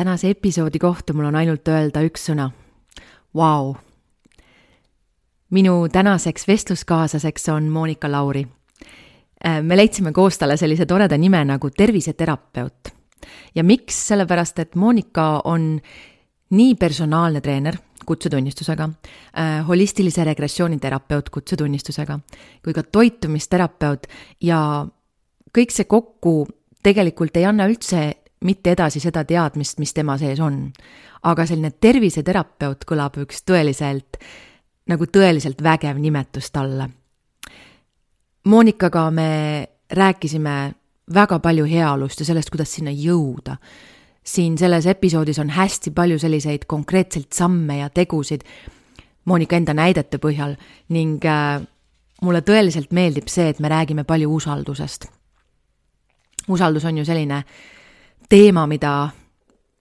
tänase episoodi kohta mul on ainult öelda üks sõna. Vau. minu tänaseks vestluskaaslaseks on Monika Lauri. Äh, me leidsime koos talle sellise toreda nime nagu terviseterapeut. ja miks, sellepärast et Monika on nii personaalne treener kutsetunnistusega, äh, holistilise regressiooni terapeut kutsetunnistusega, kui ka toitumisterapeut ja kõik see kokku tegelikult ei anna üldse mitte edasi seda teadmist, mis tema sees on. aga selline terviseterapeut kõlab üks tõeliselt, nagu tõeliselt vägev nimetus talle. Monikaga me rääkisime väga palju heaolust ja sellest, kuidas sinna jõuda. siin selles episoodis on hästi palju selliseid konkreetseid samme ja tegusid Monika enda näidete põhjal ning äh, mulle tõeliselt meeldib see, et me räägime palju usaldusest. usaldus on ju selline äh, teema, mida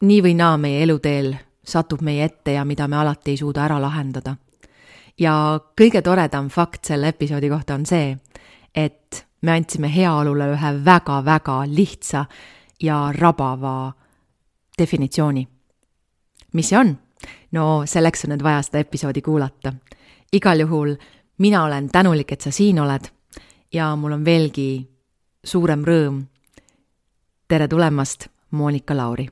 nii või naa meie eluteel satub meie ette ja mida me alati ei suuda ära lahendada. ja kõige toredam fakt selle episoodi kohta on see, et me andsime heaolule ühe väga-väga lihtsa ja rabava definitsiooni. mis see on? no selleks on nüüd vaja seda episoodi kuulata. igal juhul mina olen tänulik, et sa siin oled ja mul on veelgi suurem rõõm. tere tulemast Monika Lauri.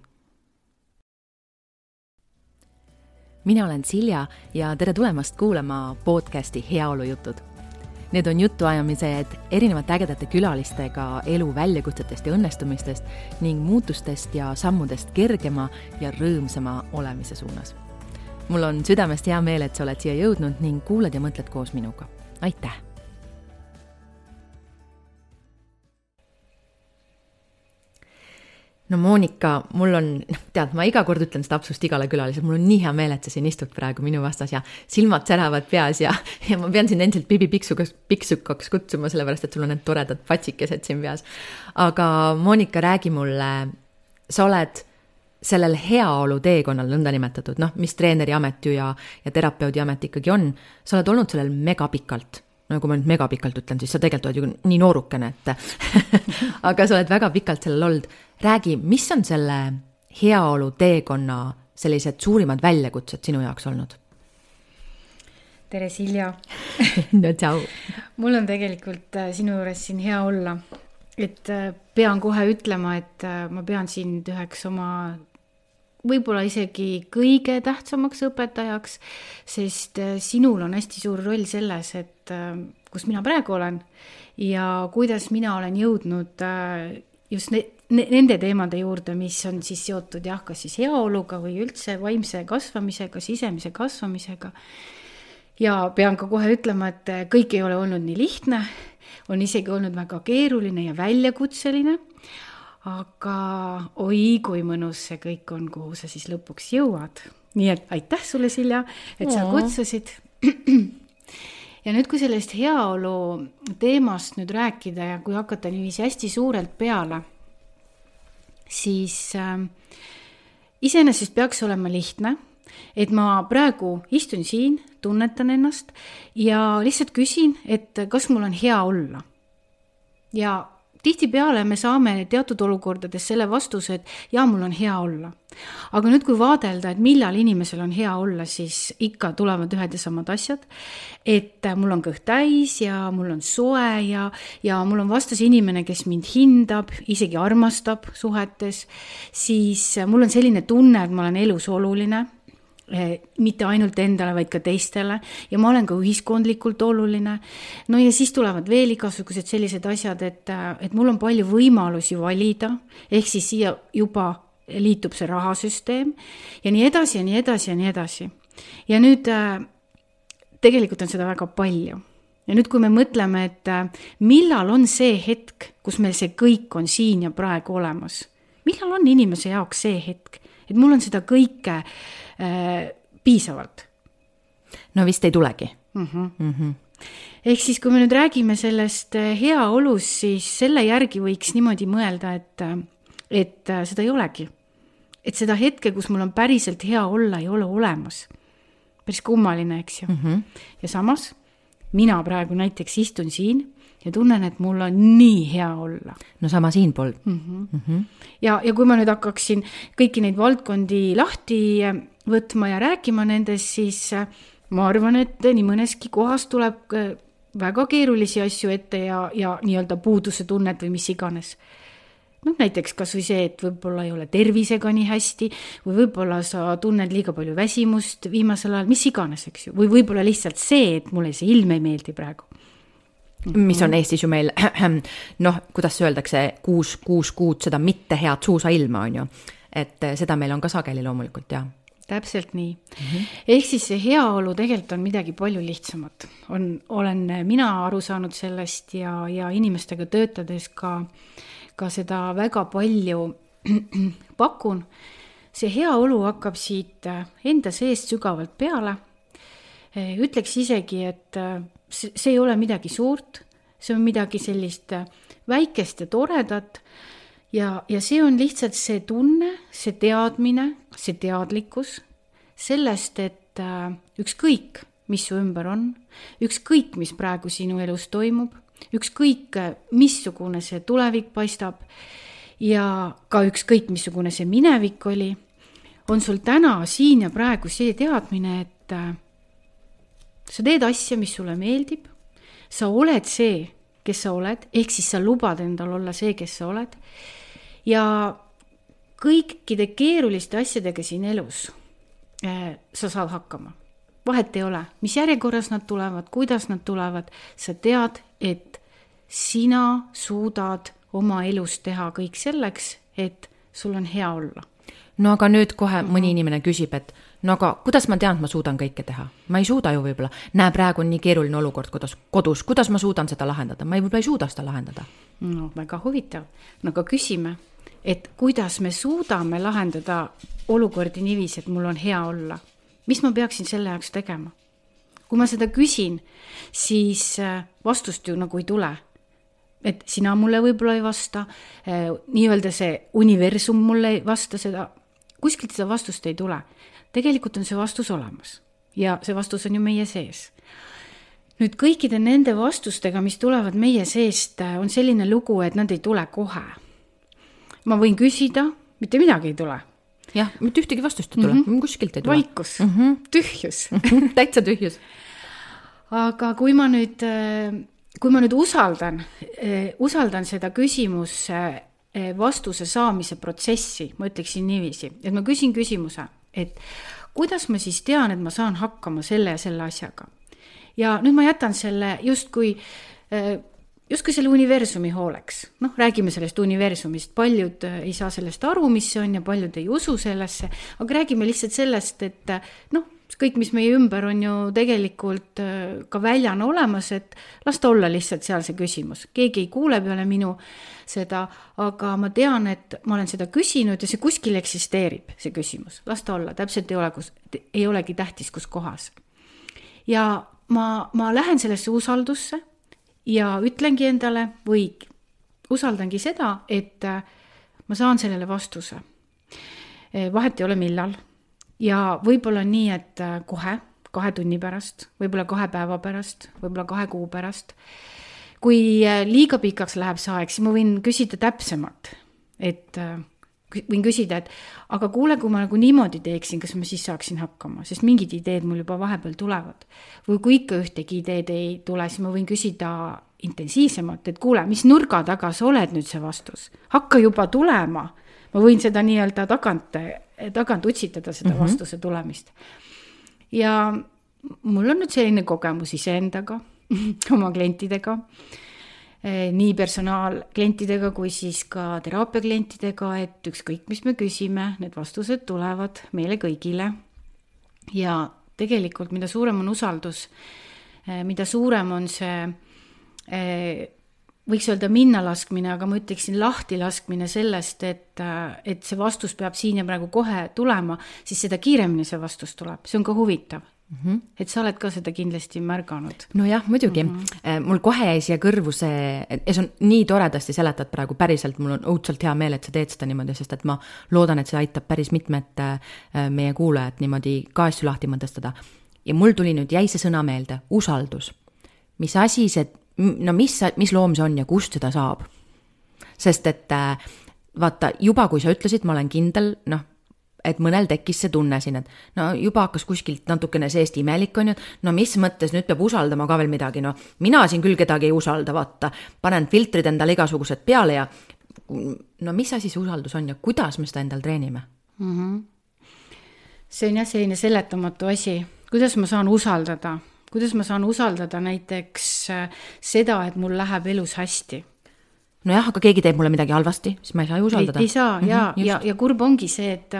mina olen Silja ja tere tulemast kuulama podcasti Heaolujutud. Need on jutuajamised erinevate ägedate külalistega elu väljakutsetest ja õnnestumistest ning muutustest ja sammudest kergema ja rõõmsama olemise suunas. mul on südamest hea meel, et sa oled siia jõudnud ning kuulad ja mõtled koos minuga. aitäh! No Monika, mul on, noh, tead, ma iga kord ütlen seda absust igale külalisele, mul on nii hea meel, et sa siin istud praegu minu vastas ja silmad säravad peas ja, ja ma pean sind endiselt Bibi Piksukas, Piksukaks kutsuma, sellepärast et sul on need toredad patsikesed siin peas. aga Monika, räägi mulle, sa oled sellel heaolu teekonnal nõndanimetatud, noh, mis treeneri amet ju ja, ja terapeudi amet ikkagi on, sa oled olnud sellel megapikalt no kui ma nüüd megapikalt ütlen, siis sa tegelikult oled ju nii noorukene, et aga sa oled väga pikalt sellel olnud. räägi, mis on selle heaolu teekonna sellised suurimad väljakutsed sinu jaoks olnud? tere, Silja no tšau. mul on tegelikult äh, sinu juures siin hea olla. et äh, pean kohe ütlema, et äh, ma pean sind üheks oma võib-olla isegi kõige tähtsamaks õpetajaks, sest äh, sinul on hästi suur roll selles, et äh, kus mina praegu olen ja kuidas mina olen jõudnud äh, just ne, ne, nende teemade juurde, mis on siis seotud jah, kas siis heaoluga või üldse vaimse kasvamisega, sisemise kasvamisega. ja pean ka kohe ütlema, et kõik ei ole olnud nii lihtne, on isegi olnud väga keeruline ja väljakutseline aga oi kui mõnus see kõik on, kuhu sa siis lõpuks jõuad. nii et aitäh sulle, Silja, et sa kutsusid. ja nüüd, kui sellest heaolu teemast nüüd rääkida ja kui hakata niiviisi hästi suurelt peale, siis äh, iseenesest peaks olema lihtne, et ma praegu istun siin, tunnetan ennast ja lihtsalt küsin, et kas mul on hea olla. ja tihtipeale me saame teatud olukordades selle vastuse, et jaa, mul on hea olla. aga nüüd, kui vaadelda, et millal inimesel on hea olla, siis ikka tulevad ühed ja samad asjad. et mul on kõht täis ja mul on soe ja, ja mul on vastas inimene, kes mind hindab, isegi armastab suhetes, siis mul on selline tunne, et ma olen elus oluline mitte ainult endale, vaid ka teistele. Ja ma olen ka ühiskondlikult oluline. no ja siis tulevad veel igasugused sellised asjad, et, et mul on palju võimalusi valida, ehk siis siia juba liitub see rahasüsteem. Ja nii edasi ja nii edasi ja nii edasi. ja nüüd äh, tegelikult on seda väga palju. Ja nüüd, kui me mõtleme, et äh, millal on see hetk, kus meil see kõik on siin ja praegu olemas, millal on inimese jaoks see hetk, et mul on seda kõike äh, piisavalt. no vist ei tulegi mm. -hmm. Mm -hmm. ehk siis, kui me nüüd räägime sellest äh, heaolust, siis selle järgi võiks niimoodi mõelda, et, äh, et äh, seda ei olegi. et seda hetke, kus mul on päriselt hea olla, ei ole olemas. päris kummaline, eks ju mm. -hmm. ja samas mina praegu näiteks istun siin ja tunnen, et mul on nii hea olla. no sama siinpool mm. -hmm. Mm -hmm. ja, ja kui ma nüüd hakkaksin kõiki neid valdkondi lahti äh, võtma ja rääkima nendest, siis äh, ma arvan, et nii mõneski kohas tuleb väga keerulisi asju ette ja, ja nii-öelda puuduse tunnet või mis iganes noh, näiteks kasvõi see, et võib-olla ei ole tervisega nii hästi või võib-olla sa tunned liiga palju väsimust viimasel ajal, mis iganes, eks ju, või võib-olla lihtsalt see, et mulle see ilm ei meeldi praegu. Mis on Eestis ju meil noh, kuidas öeldakse, kuus, kuus kuud seda mitte head suusailma on ju, et eh, seda meil on ka sageli loomulikult jah täpselt nii mm. -hmm. ehk siis see heaolu tegelikult on midagi palju lihtsamat, on, olen mina aru saanud sellest ja, ja inimestega töötades ka ka seda väga palju pakun, see heaolu hakkab siit äh, enda seest sügavalt peale. Äh, ütleks isegi, et äh, see ei ole midagi suurt, see on midagi sellist väikest ja toredat. Ja, ja see on lihtsalt see tunne, see teadmine, see teadlikkus sellest, et ükskõik, mis su ümber on, ükskõik, mis praegu sinu elus toimub ükskõik, missugune see tulevik paistab ja ka ükskõik, missugune see minevik oli, on sul täna siin ja praegu see teadmine, et äh, sa teed asja, mis sulle meeldib, sa oled see, kes sa oled, ehk siis sa lubad endal olla see, kes sa oled. Ja kõikide keeruliste asjadega siin elus äh, sa saad hakkama. Vahet ei ole, mis järjekorras nad tulevad, kuidas nad tulevad, sa tead, et sina suudad oma elus teha kõik selleks, et sul on hea olla. no aga nüüd kohe mõni inimene küsib, et no aga kuidas ma tean, et ma suudan kõike teha? ma ei suuda ju võib-olla, näe, praegu on nii keeruline olukord kodus, kodus, kuidas ma suudan seda lahendada, ma ei, võib-olla ei suuda seda lahendada. no väga huvitav, no aga küsime, et kuidas me suudame lahendada olukordi niiviisi, et mul on hea olla mis ma peaksin selle jaoks tegema? kui ma seda küsin, siis äh, vastust ju nagu ei tule. et sina mulle võib-olla ei vasta, äh, nii-öelda see universum mulle ei vasta seda, kuskilt seda vastust ei tule. Tegelikult on see vastus olemas ja see vastus on ju meie sees nüüd kõikide nende vastustega, mis tulevad meie seest, äh, on selline lugu, et nad ei tule kohe. ma võin küsida, mitte midagi ei tule jah, mitte ühtegi vastust ei tule mm, -hmm. kuskilt ei tule. vaikus mm, -hmm. tühjus mm, -hmm. täitsa tühjus. aga kui ma nüüd, äh, kui ma nüüd usaldan, äh, usaldan seda küsimuse vastuse saamise protsessi, ma ütleksin niiviisi, et ma küsin küsimuse, et kuidas ma siis tean, et ma saan hakkama selle ja selle asjaga. ja nüüd ma jätan selle justkui justkui selle universumi hooleks. noh, räägime sellest universumist, paljud äh, ei saa sellest aru, mis see on ja paljud ei usu sellesse, aga räägime lihtsalt sellest, et äh, noh, kõik, mis meie ümber on ju tegelikult äh, ka väljana olemas, et las ta olla lihtsalt seal see küsimus, keegi ei kuule peale minu seda, aga ma tean, et ma olen seda küsinud ja see kuskil eksisteerib, see küsimus, las ta olla, täpselt ei ole, kus, ei olegi tähtis, kus kohas. ja ma, ma lähen sellesse usaldusse ja ütlengi endale või usaldangi seda, et äh, ma saan sellele vastuse. Äh, vahet ei ole, millal ja võib-olla nii, et äh, kohe, kahe tunni pärast, võib-olla kahe päeva pärast, võib-olla kahe kuu pärast. kui liiga pikaks läheb see aeg, siis ma võin küsida täpsemalt, et võin küsida, et aga kuule, kui ma nagu niimoodi teeksin, kas ma siis saaksin hakkama, sest mingid ideed mul juba vahepeal tulevad. või kui ikka ühtegi ideed ei tule, siis ma võin küsida intensiivsemalt, et kuule, mis nurga taga sa oled nüüd see vastus, hakka juba tulema. Ma võin seda nii-öelda tagant, tagant utsitada, seda mm -hmm. vastuse tulemist. ja mul on nüüd selline kogemus iseendaga oma klientidega Eh, nii personaalklientidega kui siis ka teraapiaklientidega, et ükskõik, mis me küsime, need vastused tulevad meile kõigile. ja tegelikult, mida suurem on usaldus, eh, mida suurem on see eh, võiks öelda minnalaskmine, aga ma ütleksin lahtilaskmine sellest, et, et see vastus peab siin ja praegu kohe tulema, siis seda kiiremini see vastus tuleb, see on ka huvitav Mm -hmm. et sa oled ka seda kindlasti märganud. nojah, muidugi mm. -hmm. mul kohe jäi siia kõrvu see, ja see on nii toredasti seletad praegu, päriselt, mul on õudselt hea meel, et sa teed seda niimoodi, sest et ma loodan, et see aitab päris mitmed äh, meie kuulajad niimoodi ka asju lahti mõtestada. ja mul tuli nüüd, jäi see sõna meelde, usaldus. mis asi see no mis, mis loom see on ja kust seda saab. sest et äh, vaata, juba kui sa ütlesid, ma olen kindel, noh, et mõnel tekkis see tunne siin, et no juba hakkas kuskilt natukene seest imelik, on ju, no mis mõttes nüüd peab usaldama ka veel midagi, no mina siin küll kedagi ei usalda, vaata, panen filtrid endale igasugused peale ja no mis asi see usaldus on ja kuidas me seda endal treenime mm? -hmm. see on jah, selline seletamatu asi, kuidas ma saan usaldada, kuidas ma saan usaldada näiteks äh, seda, et mul läheb elus hästi nojah, aga keegi teeb mulle midagi halvasti, siis ma ei saa ju usaldada. ei saa ja mm, -hmm, ja, ja kurb ongi see, et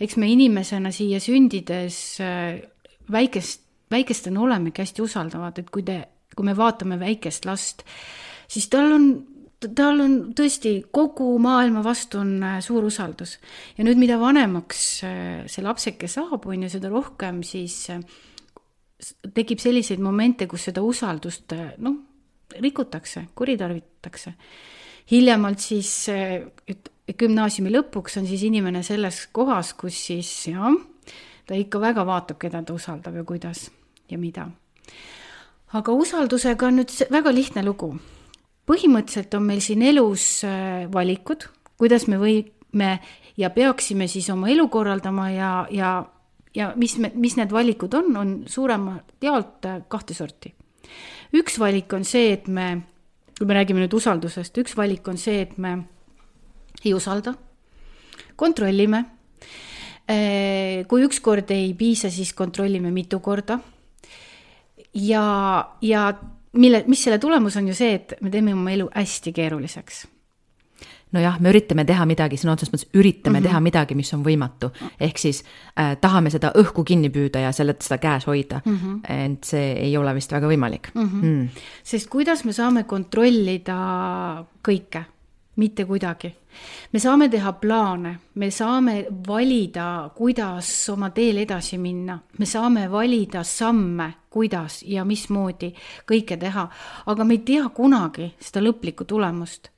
eks me inimesena siia sündides äh, väikest, väikestena olemegi hästi usaldavad, et kui te, kui me vaatame väikest last, siis tal on tal on tõesti kogu maailma vastu on äh, suur usaldus. ja nüüd, mida vanemaks äh, see lapseke saab, on ju, seda rohkem siis tekib selliseid momente, kus seda usaldust noh, rikutakse, kuritarvitatakse hiljemalt siis gümnaasiumi lõpuks on siis inimene selles kohas, kus siis jah, ta ikka väga vaatab, keda ta usaldab ja kuidas ja mida. aga usaldusega on nüüd väga lihtne lugu. põhimõtteliselt on meil siin elus äh, valikud, kuidas me võime ja peaksime siis oma elu korraldama ja, ja, ja mis mis need valikud on, on suuremalt jaolt äh, kahte sorti. üks valik on see, et me kui me räägime nüüd usaldusest, üks valik on see, et me ei usalda, kontrollime. Eh, kui ükskord ei piisa, siis kontrollime mitu korda. ja, ja mille, mis selle tulemus on ju see, et me teeme oma elu hästi keeruliseks nojah, me üritame teha midagi, sõna otseses mõttes üritame mm -hmm. teha midagi, mis on võimatu. ehk siis äh, tahame seda õhku kinni püüda ja selle, seda käes hoida mm. -hmm. ent see ei ole vist väga võimalik mm. -hmm. Mm. sest kuidas me saame kontrollida kõike? mitte kuidagi. me saame teha plaane, me saame valida, kuidas oma teel edasi minna, me saame valida samme, kuidas ja mismoodi kõike teha, aga me ei tea kunagi seda lõplikku tulemust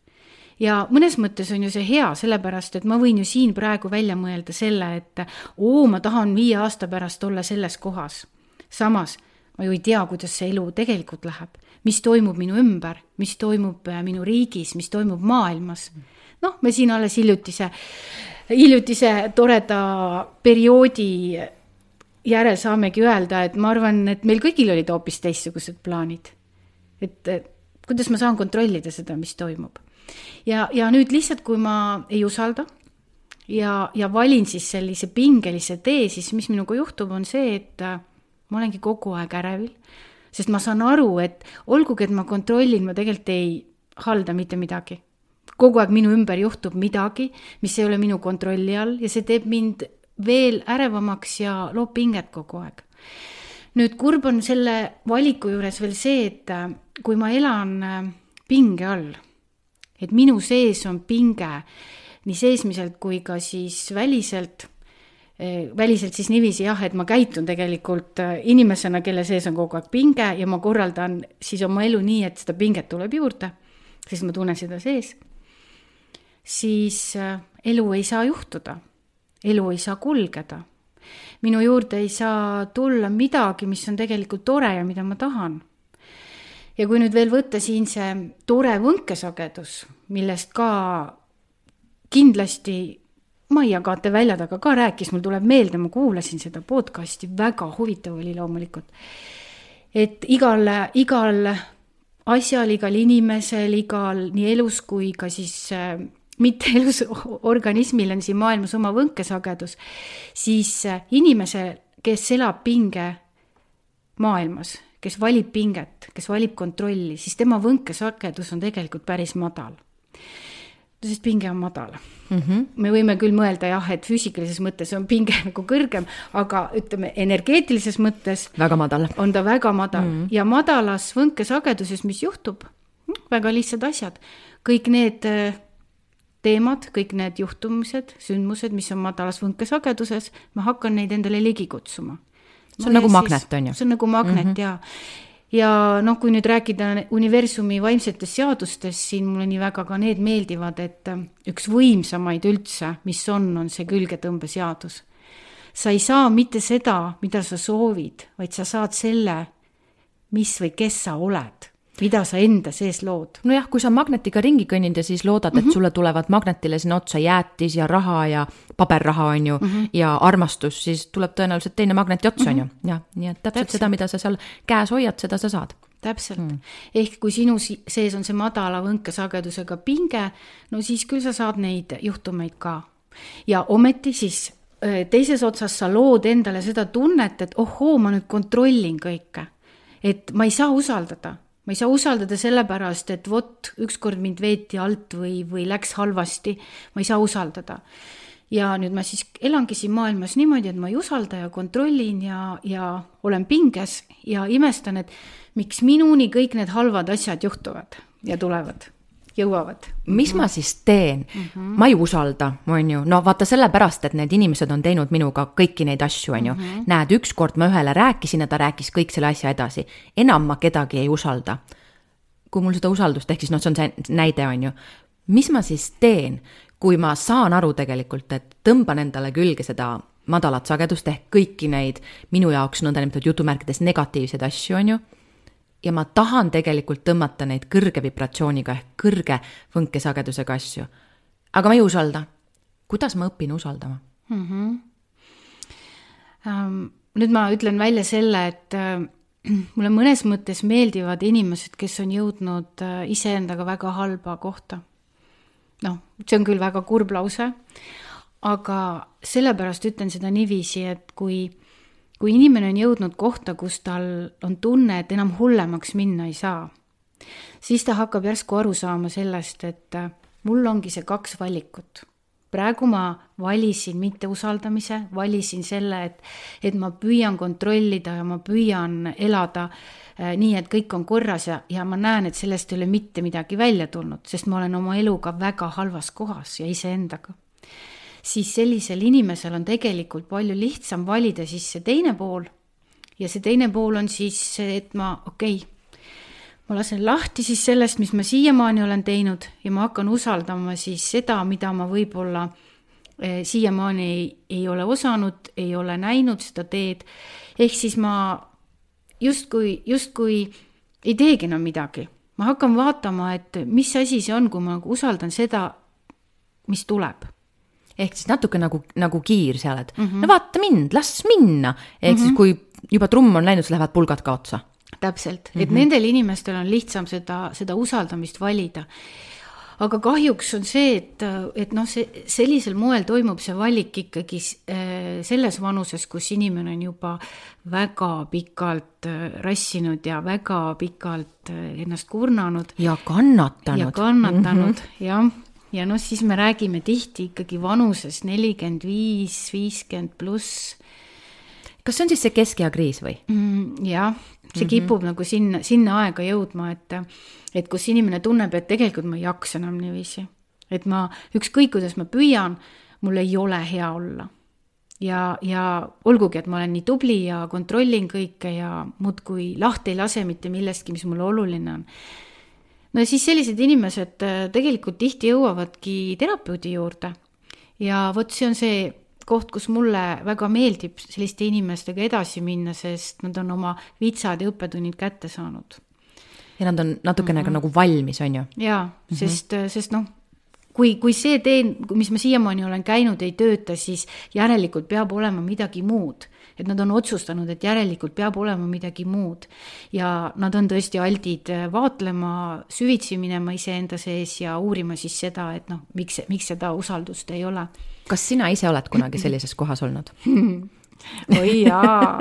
ja mõnes mõttes on ju see hea, sellepärast et ma võin ju siin praegu välja mõelda selle, et oo, ma tahan viie aasta pärast olla selles kohas. samas ma ju ei tea, kuidas see elu tegelikult läheb, mis toimub minu ümber, mis toimub äh, minu riigis, mis toimub maailmas. noh, me siin alles hiljutise, hiljutise toreda perioodi järel saamegi öelda, et ma arvan, et meil kõigil olid hoopis teistsugused plaanid. et kuidas ma saan kontrollida seda, mis toimub ja, ja nüüd lihtsalt, kui ma ei usalda ja, ja valin siis sellise pingelise tee, siis mis minuga juhtub, on see, et äh, ma olengi kogu aeg ärevil, sest ma saan aru, et olgugi, et ma kontrollin, ma tegelikult ei halda mitte midagi. kogu aeg minu ümber juhtub midagi, mis ei ole minu kontrolli all ja see teeb mind veel ärevamaks ja loob pinget kogu aeg. nüüd kurb on selle valiku juures veel see, et äh, kui ma elan äh, pinge all et minu sees on pinge nii seesmiselt kui ka siis väliselt eh, väliselt siis niiviisi jah, et ma käitun tegelikult eh, inimesena, kelle sees on kogu aeg pinge ja ma korraldan siis oma elu nii, et seda pinget tuleb juurde, sest ma tunnen seda sees. siis eh, elu ei saa juhtuda, elu ei saa kulgeda. minu juurde ei saa tulla midagi, mis on tegelikult tore ja mida ma tahan ja kui nüüd veel võtta siin see tore võnkesagedus, millest ka kindlasti Maia Kaate välja taga ka rääkis, mul tuleb meelde, ma kuulasin seda podcast'i, väga huvitav oli loomulikult. et igal, igal asjal, igal inimesel, igal nii elus kui ka siis äh, mitte elus organismil on siin maailmas oma võnkesagedus, siis äh, inimesel, kes elab pinge maailmas, kes valib pinget, kes valib kontrolli, siis tema võnkesagedus on tegelikult päris madal. sest pinge on madal mm. -hmm. me võime küll mõelda jah, et füüsikalises mõttes on pinge nagu kõrgem, aga ütleme, energeetilises mõttes. väga madal. on ta väga madal mm -hmm. ja madalas võnkesageduses, mis juhtub? Hm, väga lihtsad asjad, kõik need äh, teemad, kõik need juhtumised, sündmused, mis on madalas võnkesageduses, ma hakkan neid endale ligi kutsuma see on no nagu magnet, on ju? see on nagu magnet mm -hmm. ja, ja noh, kui nüüd rääkida universumi vaimsetest seadustest, siin mulle nii väga ka need meeldivad, et äh, üks võimsamaid üldse, mis on, on see külgetõmbeseadus. sa ei saa mitte seda, mida sa soovid, vaid sa saad selle, mis või kes sa oled mida sa enda sees lood. nojah, kui sa magnetiga ringi kõnnid ja siis loodad, et mm -hmm. sulle tulevad magnetile sinna otsa jäätis ja raha ja paberraha, on ju mm, -hmm. ja armastus, siis tuleb tõenäoliselt teine magneti ots, on ju, mhm. jah, nii et täpselt, täpselt seda, mida sa seal käes hoiad, seda sa saad täpselt mm., ehk kui sinu sees on see madala võnkesagedusega pinge, no siis küll sa saad neid juhtumeid ka. ja ometi siis teises otsas sa lood endale seda tunnet, et ohoo, ma nüüd kontrollin kõike. et ma ei saa usaldada ma ei saa usaldada sellepärast, et vot, ükskord mind veeti alt või, või läks halvasti, ma ei saa usaldada. ja nüüd ma siis elangi siin maailmas niimoodi, et ma ei usalda ja kontrollin ja, ja olen pinges ja imestan, et miks minuni kõik need halvad asjad juhtuvad ja tulevad jõuavad. mis ma siis teen mm? -hmm. ma ei usalda, on ju, no vaata sellepärast, et need inimesed on teinud minuga kõiki neid asju, on ju mm. -hmm. näed, ükskord ma ühele rääkisin ja ta rääkis kõik selle asja edasi. enam ma kedagi ei usalda. kui mul seda usaldust, ehk siis noh, see on see näide, on ju. mis ma siis teen, kui ma saan aru tegelikult, et tõmban endale külge seda madalat sagedust ehk kõiki neid minu jaoks nõndanimetatud jutumärkides negatiivseid asju, on ju ja ma tahan tegelikult tõmmata neid kõrge vibratsiooniga ehk kõrge võnkesagedusega asju. aga ma ei usalda. kuidas ma õpin usaldama mm? -hmm. Um, nüüd ma ütlen välja selle, et äh, mulle mõnes mõttes meeldivad inimesed, kes on jõudnud äh, iseendaga väga halba kohta. noh, see on küll väga kurb lause, aga sellepärast ütlen seda niiviisi, et kui kui inimene on jõudnud kohta, kus tal on tunne, et enam hullemaks minna ei saa, siis ta hakkab järsku aru saama sellest, et äh, mul ongi see kaks valikut. praegu ma valisin mitteusaldamise, valisin selle, et, et ma püüan kontrollida ja ma püüan elada äh, nii, et kõik on korras ja, ja ma näen, et sellest ei ole mitte midagi välja tulnud, sest ma olen oma eluga väga halvas kohas ja iseendaga siis sellisel inimesel on tegelikult palju lihtsam valida siis see teine pool. ja see teine pool on siis et ma, okei okay,, ma lasen lahti siis sellest, mis ma siiamaani olen teinud ja ma hakkan usaldama siis seda, mida ma võib-olla eh, siiamaani ei, ei ole osanud, ei ole näinud seda teed. ehk siis ma justkui, justkui ei teegi enam midagi. ma hakkan vaatama, et mis asi see on, kui ma usaldan seda, mis tuleb ehk siis natuke nagu, nagu kiir seal, et mm -hmm. no vaata mind, las minna. ehk mm -hmm. siis, mhm. kui juba trumm on läinud, siis lähevad pulgad ka otsa. täpselt, et mm -hmm. nendel inimestel on lihtsam seda, seda usaldamist valida aga kahjuks on see, et, et noh, see sellisel moel toimub see valik ikkagi äh, selles vanuses, kus inimene on juba väga pikalt äh, rassinud ja väga pikalt äh, ennast kurnanud. ja kannatanud. ja kannatanud mm, -hmm. jah ja noh, siis me räägime tihti ikkagi vanuses nelikümmend viis, viiskümmend pluss. kas see on siis see keskeakriis või mm,? jah, see mm -hmm. kipub nagu sinna, sinna aega jõudma, et, et kus inimene tunneb, et tegelikult ma ei jaksa enam niiviisi. et ma, ükskõik kuidas ma püüan, mul ei ole hea olla. ja, ja olgugi, et ma olen nii tubli ja kontrollin kõike ja muudkui lahti ei lase mitte millestki, mis mulle oluline on no siis sellised inimesed äh, tegelikult tihti jõuavadki terapeudi juurde. ja vot see on see koht, kus mulle väga meeldib selliste inimestega edasi minna, sest nad on oma vitsad ja õppetunnid kätte saanud. ja nad on natukene mm -hmm. nagu valmis, on ju? jaa mm, -hmm. sest, äh, sest noh, kui, kui see tee, mis ma siiamaani olen käinud, ei tööta, siis järelikult peab olema midagi muud et nad on otsustanud, et järelikult peab olema midagi muud. ja nad on tõesti aldid äh, vaatlema, süvitsi minema iseenda sees ja uurima siis seda, et noh, miks, miks seda usaldust ei ole. kas sina ise oled kunagi sellises kohas olnud oi jaa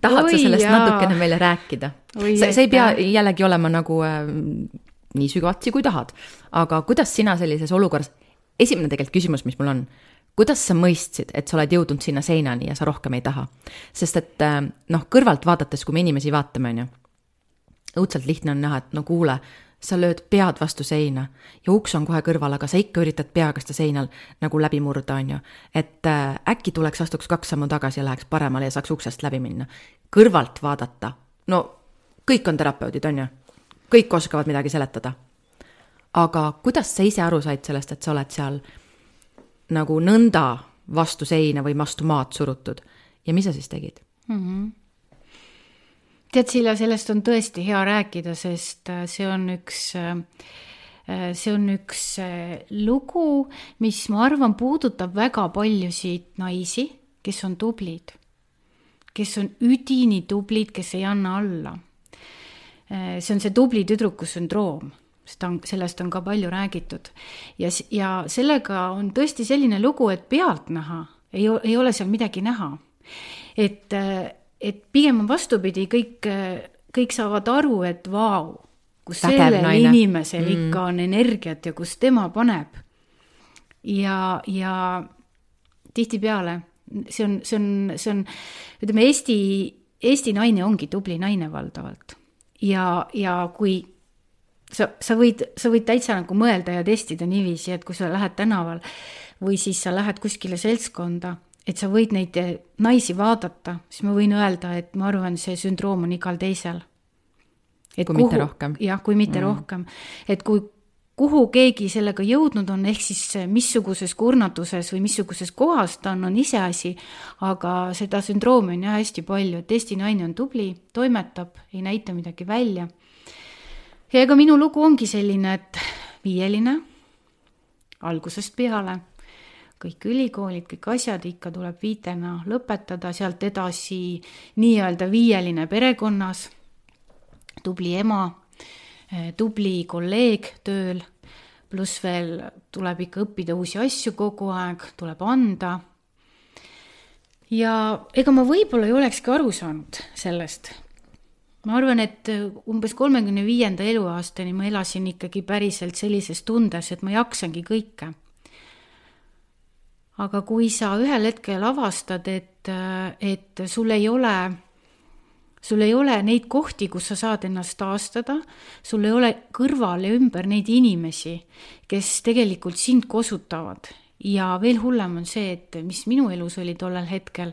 tahad Oi, sa sellest jaa. natukene meile rääkida? sa, sa ei pea jällegi olema nagu äh, nii sügavatsi, kui tahad, aga kuidas sina sellises olukorras, esimene tegelikult küsimus, mis mul on, kuidas sa mõistsid, et sa oled jõudnud sinna seinani ja sa rohkem ei taha? sest et äh, noh, kõrvalt vaadates, kui me inimesi vaatame, on ju, õudselt lihtne on näha, et no kuule, sa lööd pead vastu seina ja uks on kohe kõrval, aga sa ikka üritad peaga seda seinal nagu läbi murda, on ju. et äh, äkki tuleks, astuks kaks sammu tagasi ja läheks paremale ja saaks uksest läbi minna. kõrvalt vaadata, no kõik on terapeudid, on ju, kõik oskavad midagi seletada. aga kuidas sa ise aru said sellest, et sa oled seal nagu nõnda vastu seina või vastu maad surutud. ja mis sa siis tegid mm? -hmm. tead, Silla, sellest on tõesti hea rääkida, sest äh, see on üks äh, see on üks lugu, mis ma arvan, puudutab väga paljusid naisi, kes on tublid, kes on üdini tublid, kes ei anna alla. see on see tubli tüdruku sündroom seda on, sellest on ka palju räägitud. ja, ja sellega on tõesti selline lugu, et pealtnäha ei, ei ole seal midagi näha. et, et pigem on vastupidi, kõik, kõik saavad aru, et vau, kus Vägev sellel naine. inimesel mm. ikka on energiat ja kus tema paneb. ja, ja tihtipeale see on, see on, see on, ütleme, Eesti, Eesti naine ongi tubli naine valdavalt. ja, ja kui sa, sa võid, sa võid täitsa nagu mõelda ja testida niiviisi, et kui sa lähed tänaval või siis sa lähed kuskile seltskonda, et sa võid neid naisi vaadata, siis ma võin öelda, et ma arvan, see sündroom on igal teisel. kui kuhu, mitte rohkem. jah, kui mitte mm. rohkem. et kui, kuhu keegi sellega jõudnud on, ehk siis missuguses kurnatuses või missuguses kohas ta on, on iseasi, aga seda sündroomi on jah hästi palju, et Eesti naine on tubli, toimetab, ei näita midagi välja ja ega minu lugu ongi selline, et viieline algusest peale, kõik ülikoolid, kõik asjad ikka tuleb viitena lõpetada, sealt edasi nii-öelda viieline perekonnas, tubli ema, eh, tubli kolleeg tööl, pluss veel tuleb ikka õppida uusi asju kogu aeg, tuleb anda. ja ega ma võib-olla ei olekski aru saanud sellest, ma arvan, et äh, umbes kolmekümne viienda eluaastani ma elasin ikkagi päriselt sellises tundes, et ma jaksangi kõike. aga kui sa ühel hetkel avastad, et, äh, et sul ei ole, sul ei ole neid kohti, kus sa saad ennast taastada, sul ei ole kõrval ja ümber neid inimesi, kes tegelikult sind kosutavad ja veel hullem on see, et mis minu elus oli tollel hetkel,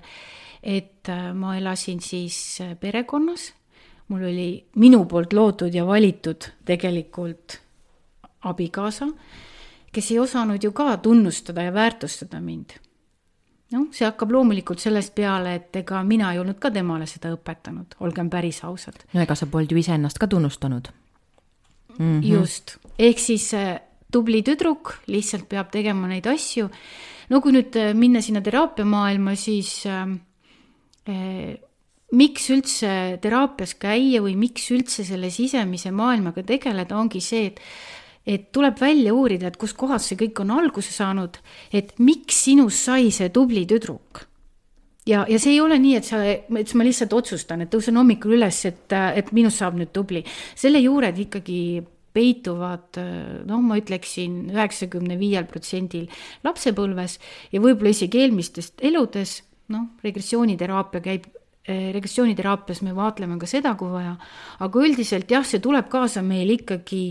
et äh, ma elasin siis perekonnas mul oli minu poolt loodud ja valitud tegelikult abikaasa, kes ei osanud ju ka tunnustada ja väärtustada mind. noh, see hakkab loomulikult sellest peale, et ega mina ei olnud ka temale seda õpetanud, olgem päris ausad. no ega sa polnud ju iseennast ka tunnustanud mm. -hmm. just, ehk siis äh, tubli tüdruk lihtsalt peab tegema neid asju. no kui nüüd äh, minna sinna teraapiamaailma, siis äh, äh miks üldse teraapias käia või miks üldse selle sisemise maailmaga tegeleda, ongi see, et et tuleb välja uurida, et kuskohast see kõik on alguse saanud, et miks sinust sai see tubli tüdruk. ja, ja see ei ole nii, et sa, et ma lihtsalt otsustan, et tõusen hommikul üles, et, et minust saab nüüd tubli. selle juured ikkagi peituvad noh, ma ütleksin üheksakümne viiel protsendil lapsepõlves ja võib-olla isegi eelmistest eludes, noh, regressiooniteraapia käib regressiooniteraapias me vaatleme ka seda, kui vaja, aga üldiselt jah, see tuleb kaasa meil ikkagi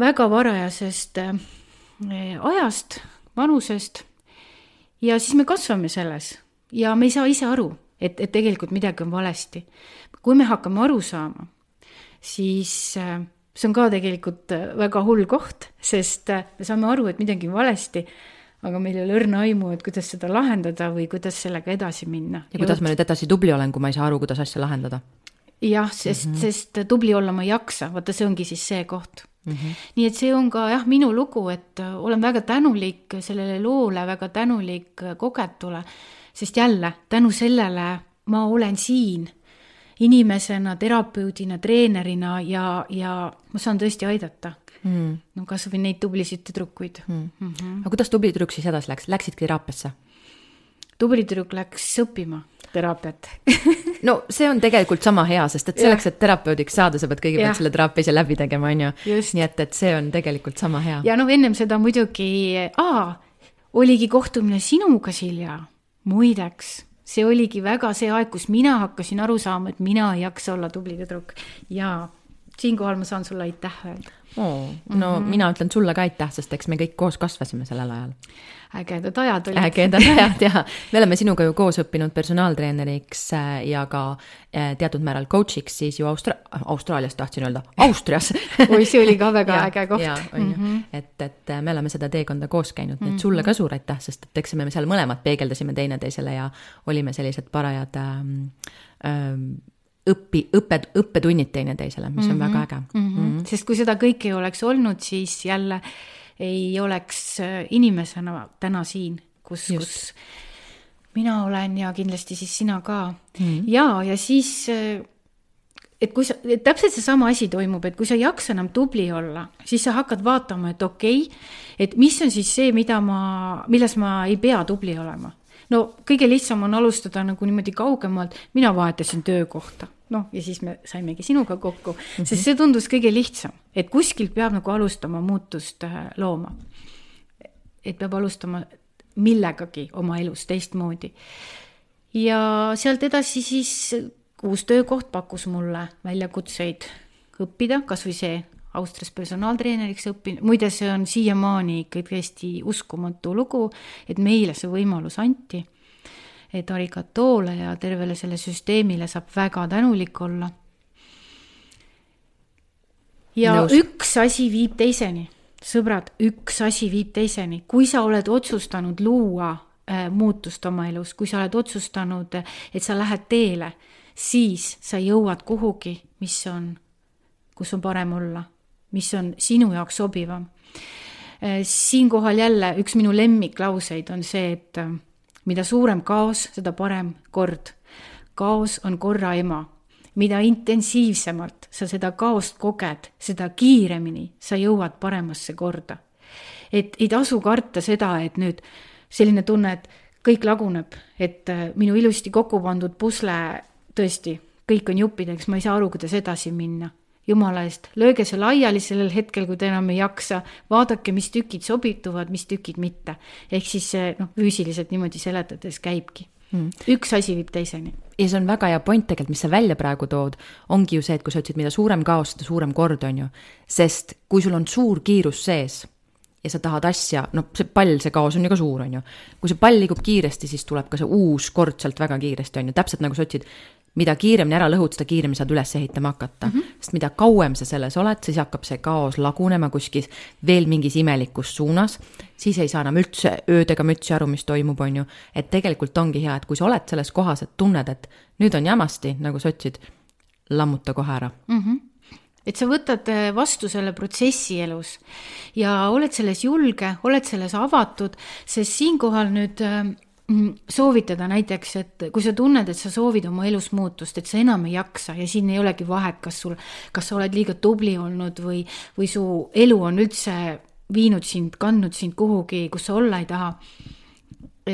väga varajasest eh, ajast, vanusest. Ja siis me kasvame selles. Ja me ei saa ise aru, et, et tegelikult midagi on valesti. kui me hakkame aru saama, siis eh, see on ka tegelikult väga hull koht, sest me saame aru, et midagi on valesti aga meil ei ole õrna aimu, et kuidas seda lahendada või kuidas sellega edasi minna. ja kuidas ma nüüd edasi tubli olen, kui ma ei saa aru, kuidas asja lahendada? jah, sest mm, -hmm. sest tubli olla ma ei jaksa, vaata, see ongi siis see koht mm. -hmm. nii et see on ka jah, minu lugu, et äh, olen väga tänulik sellele loole, väga tänulik äh, kogetule, sest jälle tänu sellele ma olen siin inimesena, terapeudina, treenerina ja, ja ma saan tõesti aidata mm.. no kasvõi neid tublisid tüdrukuid. Mm.. Mm -hmm. aga kuidas tubli tüdruk siis edasi läks, läksidki teraapiasse? tubli tüdruk läks õppima teraapiat. No see on tegelikult sama hea, sest et selleks, et terapeudiks saada, sa pead kõigepealt selle teraapia ise läbi tegema, on ju. nii et, et see on tegelikult sama hea. ja noh, ennem seda muidugi, aa, oligi kohtumine sinuga, Silja, muideks see oligi väga see aeg, kus mina hakkasin aru saama, et mina ei jaksa olla tubli tüdruk. Ja siinkohal ma saan sulle aitäh öelda oh,. no mm -hmm. mina ütlen sulle ka aitäh, sest eks me kõik koos kasvasime sellel ajal. ägedad ajad olid. ägedad ajad ja me oleme sinuga ju koos õppinud personaaltreeneriks äh, ja ka äh, teatud määral coach'iks siis ju Austra-, Austraalias tahtsin öelda, Austrias oi, see oli ka väga ja, äge koht. ju, mhm. et, et äh, me oleme seda teekonda koos käinud, nii et sulle ka mhm. suur aitäh, sest et eks me seal mõlemad peegeldasime teineteisele ja olime sellised parajad ähm, ähm, õpi, õppe, õppetunnid teineteisele, mis on mm -hmm. väga äge mm. -hmm. sest kui seda kõike ei oleks olnud, siis jälle ei oleks äh, inimesena täna siin, kus, kus mina olen ja kindlasti siis sina ka mm. -hmm. ja, ja siis äh, et kui sa, täpselt seesama asi toimub, et kui sa ei jaksa enam tubli olla, siis sa hakkad vaatama, et okei okay,, et mis on siis see, mida ma, milles ma ei pea tubli olema. no kõige lihtsam on alustada nagu niimoodi kaugemalt, mina vahetasin töökohta, noh, ja siis me saimegi sinuga kokku mm, -hmm. sest see tundus kõige lihtsam, et kuskilt peab nagu alustama muutust äh, looma. et peab alustama millegagi oma elus teistmoodi. ja sealt edasi siis uus töökoht pakkus mulle väljakutseid õppida, kasvõi see Austrias personaaltreeneriks õppinud, muide, see on siiamaani ikka täiesti uskumatu lugu, et meile see võimalus anti. Et Arigatoole ja tervele selle süsteemile saab väga tänulik olla. ja Nõus. üks asi viib teiseni, sõbrad, üks asi viib teiseni, kui sa oled otsustanud luua äh, muutust oma elus, kui sa oled otsustanud, et sa lähed teele siis sa jõuad kuhugi, mis on, kus on parem olla, mis on sinu jaoks sobivam. Äh, siinkohal jälle üks minu lemmiklauseid on see, et äh, mida suurem kaos, seda parem kord. kaos on korra ema. mida intensiivsemalt sa seda kaost koged, seda kiiremini sa jõuad paremasse korda. et ei tasu karta seda, et nüüd selline tunne, et kõik laguneb, et äh, minu ilusti kokku pandud pusle tõesti, kõik on juppideks, ma ei saa aru, kuidas edasi minna. Jumala eest, lööge see laiali sellel hetkel, kui te enam ei jaksa, vaadake, mis tükid sobituvad, mis tükid mitte. ehk siis see noh, füüsiliselt niimoodi seletades käibki mm.. üks asi viib teiseni. ja see on väga hea point tegelikult, mis sa välja praegu tood, ongi ju see, et kui sa ütlesid, mida suurem kaos, seda suurem kord, on ju. sest kui sul on suur kiirus sees ja sa tahad asja, noh, see pall, see kaos on ju ka suur, on ju. kui see pall liigub kiiresti, siis tuleb ka see uus kord sealt väga kiiresti, on ju, täpselt nagu sa ütlesid mida kiiremini ära lõhud, seda kiiremini saad üles ehitama hakata mm. -hmm. sest mida kauem sa selles oled, siis hakkab see kaos lagunema kuskil veel mingis imelikus suunas. siis ei saa enam üldse ööd ega mütsi aru, mis toimub, on ju. et tegelikult ongi hea, et kui sa oled selles kohas, et tunned, et nüüd on jamasti, nagu sa ütlesid, lammuta kohe ära mm. -hmm et sa võtad eh, vastu selle protsessi elus ja oled selles julge, oled selles avatud, sest siinkohal nüüd Mm, soovitada näiteks, et kui sa tunned, et sa soovid oma elus muutust, et sa enam ei jaksa ja siin ei olegi vahet, kas sul, kas sa oled liiga tubli olnud või, või su elu on üldse viinud sind, kandnud sind kuhugi, kus sa olla ei taha.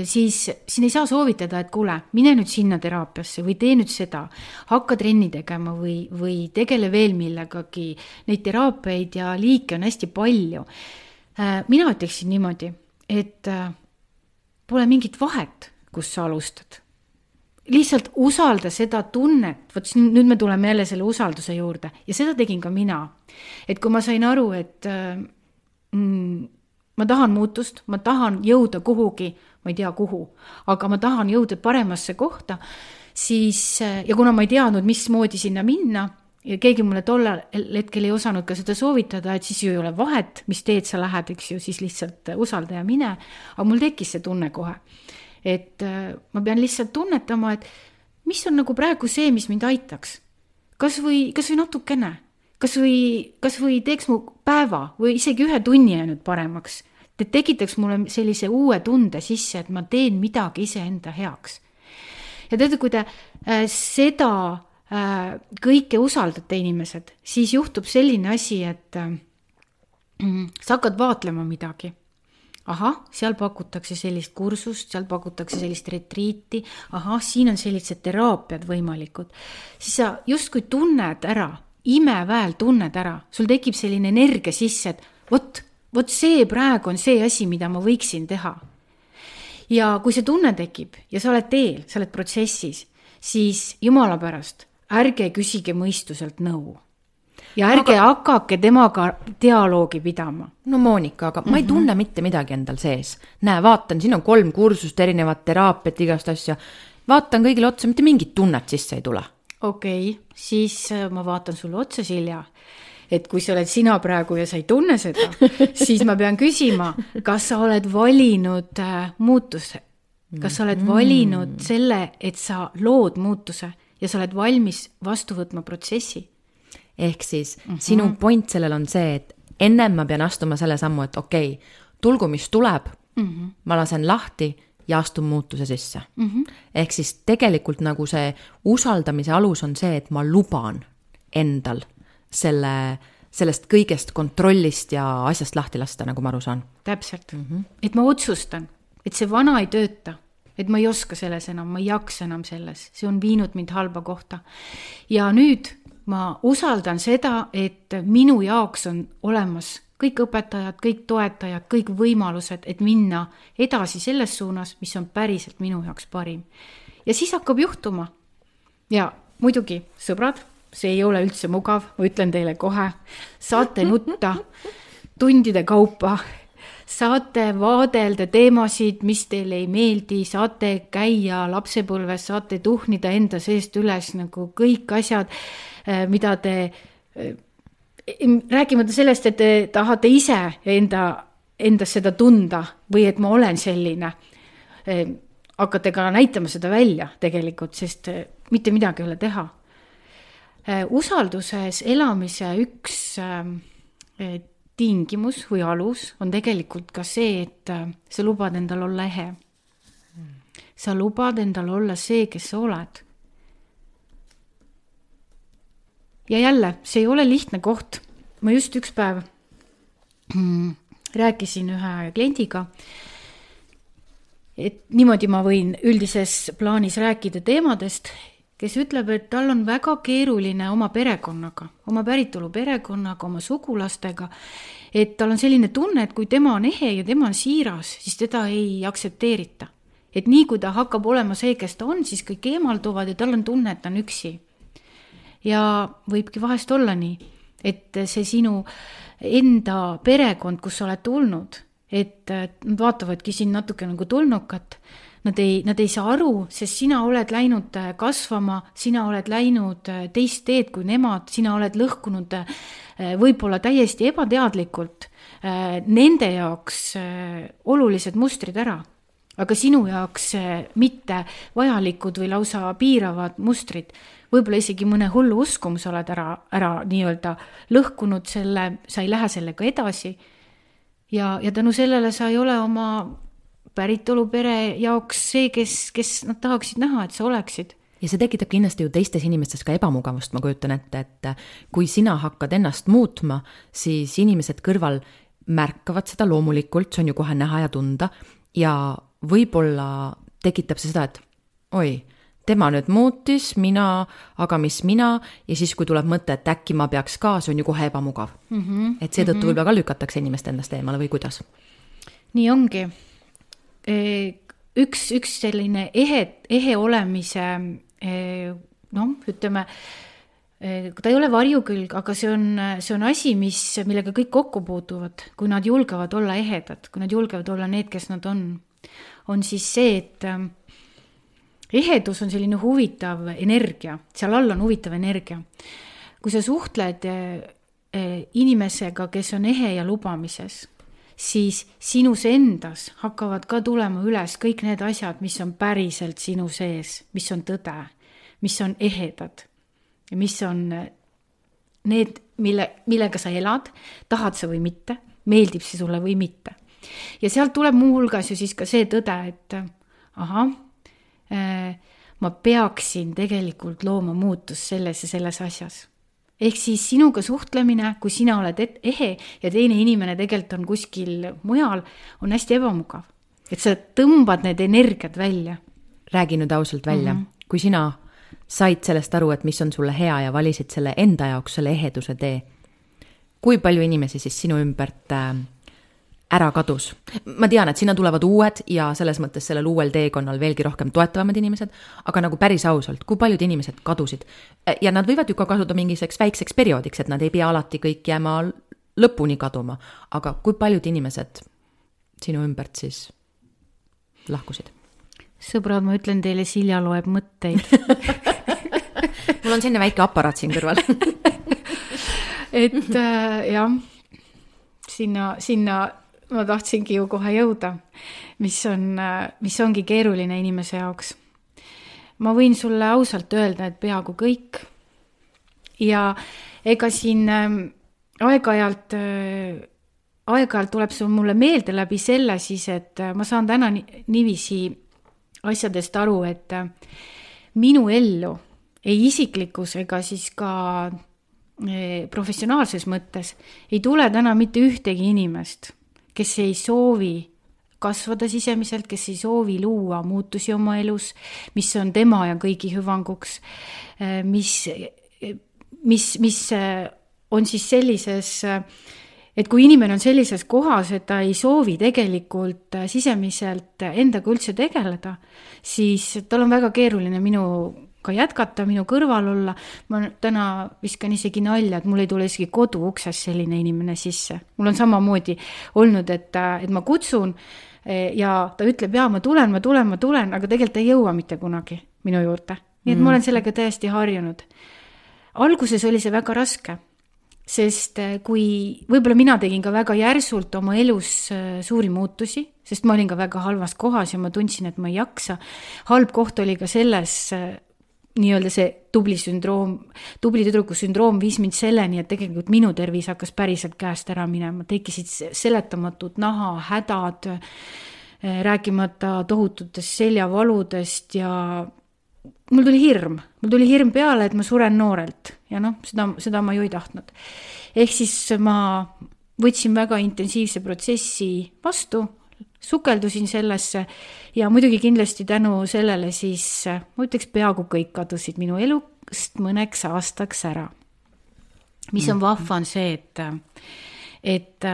siis siin ei saa soovitada, et kuule, mine nüüd sinna teraapiasse või tee nüüd seda, hakka trenni tegema või, või tegele veel millegagi. Neid teraapiaid ja liike on hästi palju. Äh, mina ütleksin niimoodi, et äh, pole mingit vahet, kust sa alustad. lihtsalt usalda seda tunnet, vot siis nüüd me tuleme jälle selle usalduse juurde ja seda tegin ka mina. et kui ma sain aru, et äh, mm, ma tahan muutust, ma tahan jõuda kuhugi, ma ei tea, kuhu, aga ma tahan jõuda paremasse kohta, siis äh, ja kuna ma ei teadnud, mismoodi sinna minna ja keegi mulle tollel hetkel ei osanud ka seda soovitada, et siis ju ei ole vahet, mis teed sa lähed, eks ju, siis lihtsalt usalda ja mine. aga mul tekkis see tunne kohe, et äh, ma pean lihtsalt tunnetama, et mis on nagu praegu see, mis mind aitaks. kas või, kas või natukene, kas või, kas või teeks mu päeva või isegi ühe tunni nüüd paremaks. et tekitaks mulle sellise uue tunde sisse, et ma teen midagi iseenda heaks. ja teate, kui te äh, seda Äh, kõike usaldate inimesed, siis juhtub selline asi, et äh, sa hakkad vaatlema midagi. ahah, seal pakutakse sellist kursust, seal pakutakse sellist retriiti, ahah, siin on sellised teraapiad võimalikud. siis sa justkui tunned ära, imeväel tunned ära, sul tekib selline energia sisse, et vot, vot see praegu on see asi, mida ma võiksin teha. ja kui see tunne tekib ja sa oled teel, sa oled protsessis, siis jumala pärast ärge küsige mõistuselt nõu. ja ärge aga... hakake temaga dialoogi pidama. no Monika, aga mm -hmm. ma ei mhm. tunne mitte midagi endal sees. näe, vaatan, siin on kolm kursust, erinevat teraapiat, igast asja. vaatan kõigile otsa, mitte mingit tunnet sisse ei tule. okei okay,, siis äh, ma vaatan sulle otsa, Silja et kui sa oled sina praegu ja sa ei tunne seda, siis ma pean küsima, kas sa oled valinud äh, muutuse, kas sa oled valinud mm. selle, et sa lood muutuse ja sa oled valmis vastu võtma protsessi. ehk siis mm -hmm. sinu point sellel on see, et ennem ma pean astuma selle sammu, et okei okay,, tulgu, mis tuleb mm, -hmm. ma lasen lahti ja astun muutuse sisse mm. -hmm. ehk siis tegelikult nagu see usaldamise alus on see, et ma luban endal selle, sellest kõigest kontrollist ja asjast lahti lasta, nagu ma aru saan. täpselt mm, -hmm. et ma otsustan, et see vana ei tööta et ma ei oska selles enam, ma ei jaksa enam selles, see on viinud mind halba kohta. ja nüüd ma usaldan seda, et minu jaoks on olemas kõik õpetajad, kõik toetajad, kõik võimalused, et minna edasi selles suunas, mis on päriselt minu jaoks parim. ja siis hakkab juhtuma. ja muidugi, sõbrad, see ei ole üldse mugav, ma ütlen teile kohe, saate nutta tundide kaupa saate vaadelda teemasid, mis teile ei meeldi, saate käia lapsepõlves, saate tuhnida enda seest üles nagu kõik asjad, eh, mida te, eh, rääkimata sellest, et te tahate ise enda, endas seda tunda või et ma olen selline. Eh, hakkate ka näitama seda välja tegelikult, sest mitte midagi ei ole teha. usalduses elamise üks tingimus või alus on tegelikult ka see, et äh, sa lubad endal olla ehe. sa lubad endal olla see, kes sa oled. ja jälle, see ei ole lihtne koht. ma just üks päev mm, rääkisin ühe kliendiga, et niimoodi ma võin üldises plaanis rääkida teemadest kes ütleb, et tal on väga keeruline oma perekonnaga, oma päritolu perekonnaga, oma sugulastega, et tal on selline tunne, et kui tema on ehe ja tema on siiras, siis teda ei aktsepteerita. et nii kui ta hakkab olema see, kes ta on, siis kõik eemalduvad ja tal on tunne, et ta on üksi. ja võibki vahest olla nii, et see sinu enda perekond, kus sa oled tulnud, et nad vaatavadki sind natuke nagu tulnukat Nad ei, nad ei saa aru, sest sina oled läinud äh, kasvama, sina oled läinud äh, teist teed kui nemad, sina oled lõhkunud äh, võib-olla täiesti ebateadlikult nende jaoks olulised mustrid ära aga sinu jaoks mitte vajalikud või lausa piiravad mustrid, võib-olla isegi mõne hullu uskumuse oled ära, ära nii-öelda lõhkunud selle, sa ei lähe sellega edasi. ja, ja tänu sellele sa ei ole oma päritolupere jaoks see, kes, kes nad tahaksid näha, et sa oleksid ja see tekitab kindlasti ju teistes inimestes ka ebamugavust, ma kujutan ette, et kui sina hakkad ennast muutma, siis inimesed kõrval märkavad seda loomulikult, see on ju kohe näha ja tunda ja võib-olla tekitab see seda, et oi, tema nüüd muutis, mina, aga mis mina, ja siis, kui tuleb mõte, et äkki ma peaks ka, see on ju kohe ebamugav mm. -hmm. et seetõttu mm -hmm. võib-olla ka lükatakse inimest endast eemale või kuidas? nii ongi üks, üks selline ehe, ehe olemise noh, ütleme, ta ei ole varjukülg, aga see on, see on asi, mis, millega kõik kokku puutuvad, kui nad julgevad olla ehedad, kui nad julgevad olla need, kes nad on, on siis see, et ehedus on selline huvitav energia, seal all on huvitav energia. kui sa suhtled inimesega, kes on ehe ja lubamises siis sinus endas hakkavad ka tulema üles kõik need asjad, mis on päriselt sinu sees, mis on tõde, mis on ehedad, mis on need, mille, millega sa elad, tahad sa või mitte, meeldib see sulle või mitte. ja sealt tuleb muuhulgas ju siis ka see tõde, et ahah äh,, ma peaksin tegelikult looma muutust selles ja selles asjas ehk siis sinuga suhtlemine, kui sina oled ehe ja teine inimene tegelikult on kuskil mujal, on hästi ebamugav. et sa tõmbad need energiat välja. räägi nüüd ausalt välja mm, -hmm. kui sina said sellest aru, et mis on sulle hea ja valisid selle enda jaoks selle eheduse tee, kui palju inimesi siis sinu ümbert äh, ära kadus. ma tean, et sinna tulevad uued ja selles mõttes sellel uuel teekonnal veelgi rohkem toetavamad inimesed, aga nagu päris ausalt, kui paljud inimesed kadusid? ja nad võivad ju ka kasuda mingisuguseks väikseks perioodiks, et nad ei pea alati kõik jääma lõpuni kaduma, aga kui paljud inimesed sinu ümbert siis lahkusid? sõbrad, ma ütlen teile, Silja loeb mõtteid mul on selline väike aparaat siin kõrval et äh, jah, sinna, sinna ma tahtsingi ju kohe jõuda, mis on, mis ongi keeruline inimese jaoks. ma võin sulle ausalt öelda, et peaaegu kõik. ja ega siin äh, aeg-ajalt äh, aeg-ajalt tuleb see mulle meelde läbi selle siis, et äh, ma saan täna niiviisi asjadest aru, et äh, minu ellu ei isiklikus ega siis ka professionaalses mõttes ei tule täna mitte ühtegi inimest, kes ei soovi kasvada sisemiselt, kes ei soovi luua muutusi oma elus, mis on tema ja kõigi hüvanguks, mis, mis, mis on siis sellises äh, et kui inimene on sellises kohas, et ta ei soovi tegelikult sisemiselt endaga üldse tegeleda, siis tal on väga keeruline minuga jätkata, minu kõrval olla. ma täna viskan isegi nalja, et mul ei tule isegi kodu uksest selline inimene sisse. mul on samamoodi olnud, et, et ma kutsun äh, ja ta ütleb, jaa, ma tulen, ma tulen, ma tulen, aga tegelikult ei jõua mitte kunagi minu juurde. nii et mm. ma olen sellega täiesti harjunud. alguses oli see väga raske sest äh, kui võib-olla mina tegin ka väga järsult oma elus äh, suuri muutusi, sest ma olin ka väga halvas kohas ja ma tundsin, et ma ei jaksa. halb koht oli ka selles, nii-öelda see tubli sündroom, tubli tüdruku sündroom viis mind selleni, et tegelikult minu tervis hakkas päriselt käest ära minema, tekkisid seletamatud nahahädad, rääkimata tohututest seljavaludest ja mul tuli hirm, mul tuli hirm peale, et ma suren noorelt ja noh, seda, seda ma ju ei tahtnud. ehk siis ma võtsin väga intensiivse protsessi vastu, sukeldusin sellesse ja muidugi kindlasti tänu sellele siis ma ütleks, peaaegu kõik kadusid minu elust mõneks aastaks ära. mis on vahva, on see, et, et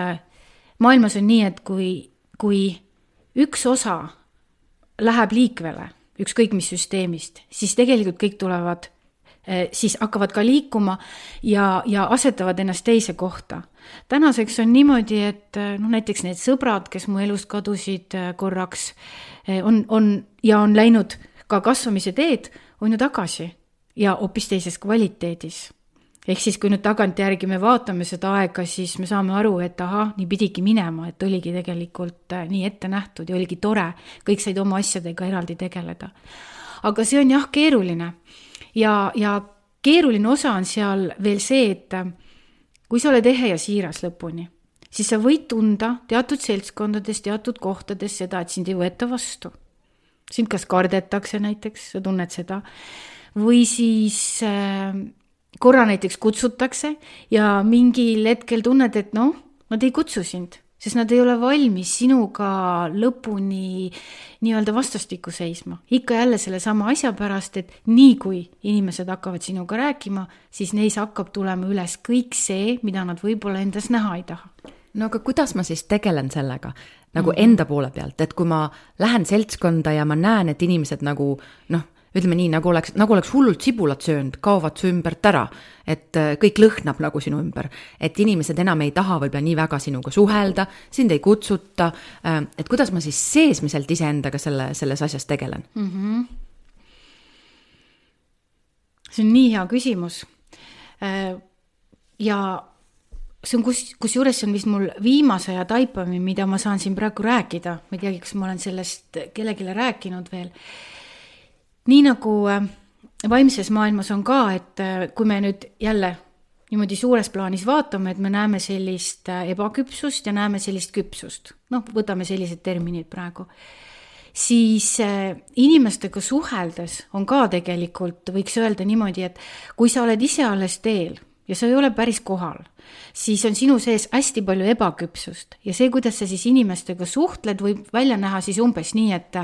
maailmas on nii, et kui, kui üks osa läheb liikvele ükskõik mis süsteemist, siis tegelikult kõik tulevad, siis hakkavad ka liikuma ja, ja asetavad ennast teise kohta. tänaseks on niimoodi, et eh, noh, näiteks need sõbrad, kes mu elust kadusid eh, korraks, on, on ja on läinud ka kasvamise teed, on ju tagasi ja hoopis teises kvaliteedis ehk siis, kui nüüd tagantjärgi me vaatame seda aega, siis me saame aru, et ahah, nii pidigi minema, et oligi tegelikult nii ette nähtud ja oligi tore, kõik said oma asjadega eraldi tegeleda. aga see on jah, keeruline ja, ja keeruline osa on seal veel see, et äh, kui sa oled ehe ja siiras lõpuni, siis sa võid tunda teatud seltskondades, teatud kohtades seda, et sind ei võeta vastu. sind kas kardetakse näiteks, sa tunned seda, või siis äh, korra näiteks kutsutakse ja mingil hetkel tunned, et noh, nad ei kutsu sind, sest nad ei ole valmis sinuga lõpuni nii-öelda vastastikku seisma. ikka jälle sellesama asja pärast, et nii kui inimesed hakkavad sinuga rääkima, siis neis hakkab tulema üles kõik see, mida nad võib-olla endas näha ei taha no aga kuidas ma siis tegelen sellega nagu mm -hmm. enda poole pealt, et kui ma lähen seltskonda ja ma näen, et inimesed nagu noh ütleme nii, nagu oleks, nagu oleks hullult sibulat söönud, kaovad su ümbert ära. et äh, kõik lõhnab nagu sinu ümber, et inimesed enam ei taha võib-olla nii väga sinuga suhelda, sind ei kutsuta. Äh, et kuidas ma siis seesmiselt iseendaga selle, selles asjas tegelen mm? -hmm. see on nii hea küsimus. Äh, ja see on kus, kusjuures see on vist mul viimase aja taipamine, mida ma saan siin praegu rääkida, ma ei teagi, kas ma olen sellest kellelegi rääkinud veel nii nagu äh, vaimses maailmas on ka, et äh, kui me nüüd jälle niimoodi suures plaanis vaatame, et me näeme sellist äh, ebaküpsust ja näeme sellist küpsust, noh, võtame sellised terminid praegu, siis inimestega suheldes on ka tegelikult, võiks öelda niimoodi, et kui sa oled ise alles teel ja sa ei ole päris kohal, siis on sinu sees hästi palju ebaküpsust. Ja see, kuidas sa siis inimestega suhtled, võib välja näha siis umbes nii, et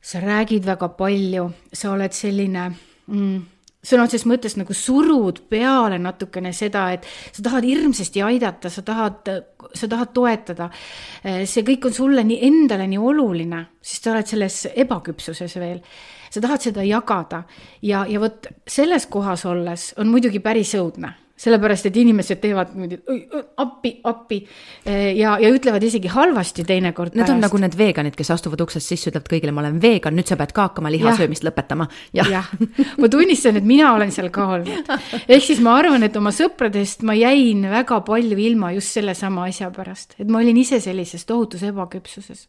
sa räägid väga palju, sa oled selline mm, sõna otseses mõttes nagu surud peale natukene seda, et sa tahad hirmsasti aidata, sa tahad, sa tahad toetada. see kõik on sulle nii endale nii oluline, sest sa oled selles ebaküpsuses veel. sa tahad seda jagada ja, ja vot selles kohas olles on muidugi päris õudne sellepärast, et inimesed teevad niimoodi appi, appi ja, ja ütlevad isegi halvasti teinekord. Need pärast. on nagu need veganid, kes astuvad uksest sisse, ütlevad kõigile, ma olen vegan, nüüd sa pead ka hakkama lihasöömist lõpetama. jah ja. ja., ma tunnistan, et mina olen seal ka olnud. ehk siis ma arvan, et oma sõpradest ma jäin väga palju ilma just sellesama asja pärast, et ma olin ise sellises tohutus ebaküpsuses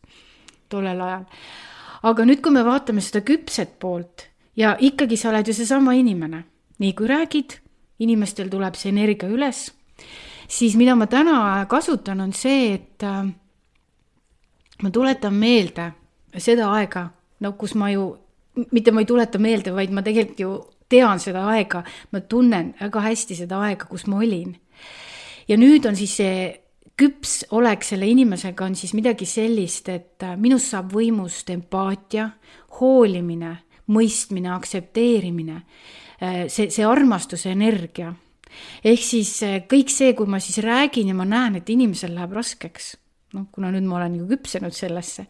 tollel ajal. aga nüüd, kui me vaatame seda küpset poolt ja ikkagi sa oled ju seesama inimene. nii kui räägid, inimestel tuleb see energia üles, siis mida ma täna kasutan, on see, et äh, ma tuletan meelde seda aega, no kus ma ju, mitte ma ei tuleta meelde, vaid ma tegelikult ju tean seda aega, ma tunnen väga hästi seda aega, kus ma olin. ja nüüd on siis see küps olek selle inimesega on siis midagi sellist, et äh, minust saab võimust empaatia, hoolimine, mõistmine, aktsepteerimine, see, see armastuse energia. ehk siis äh, kõik see, kui ma siis räägin ja ma näen, et inimesel läheb raskeks, noh, kuna nüüd ma olen ju küpsenud sellesse,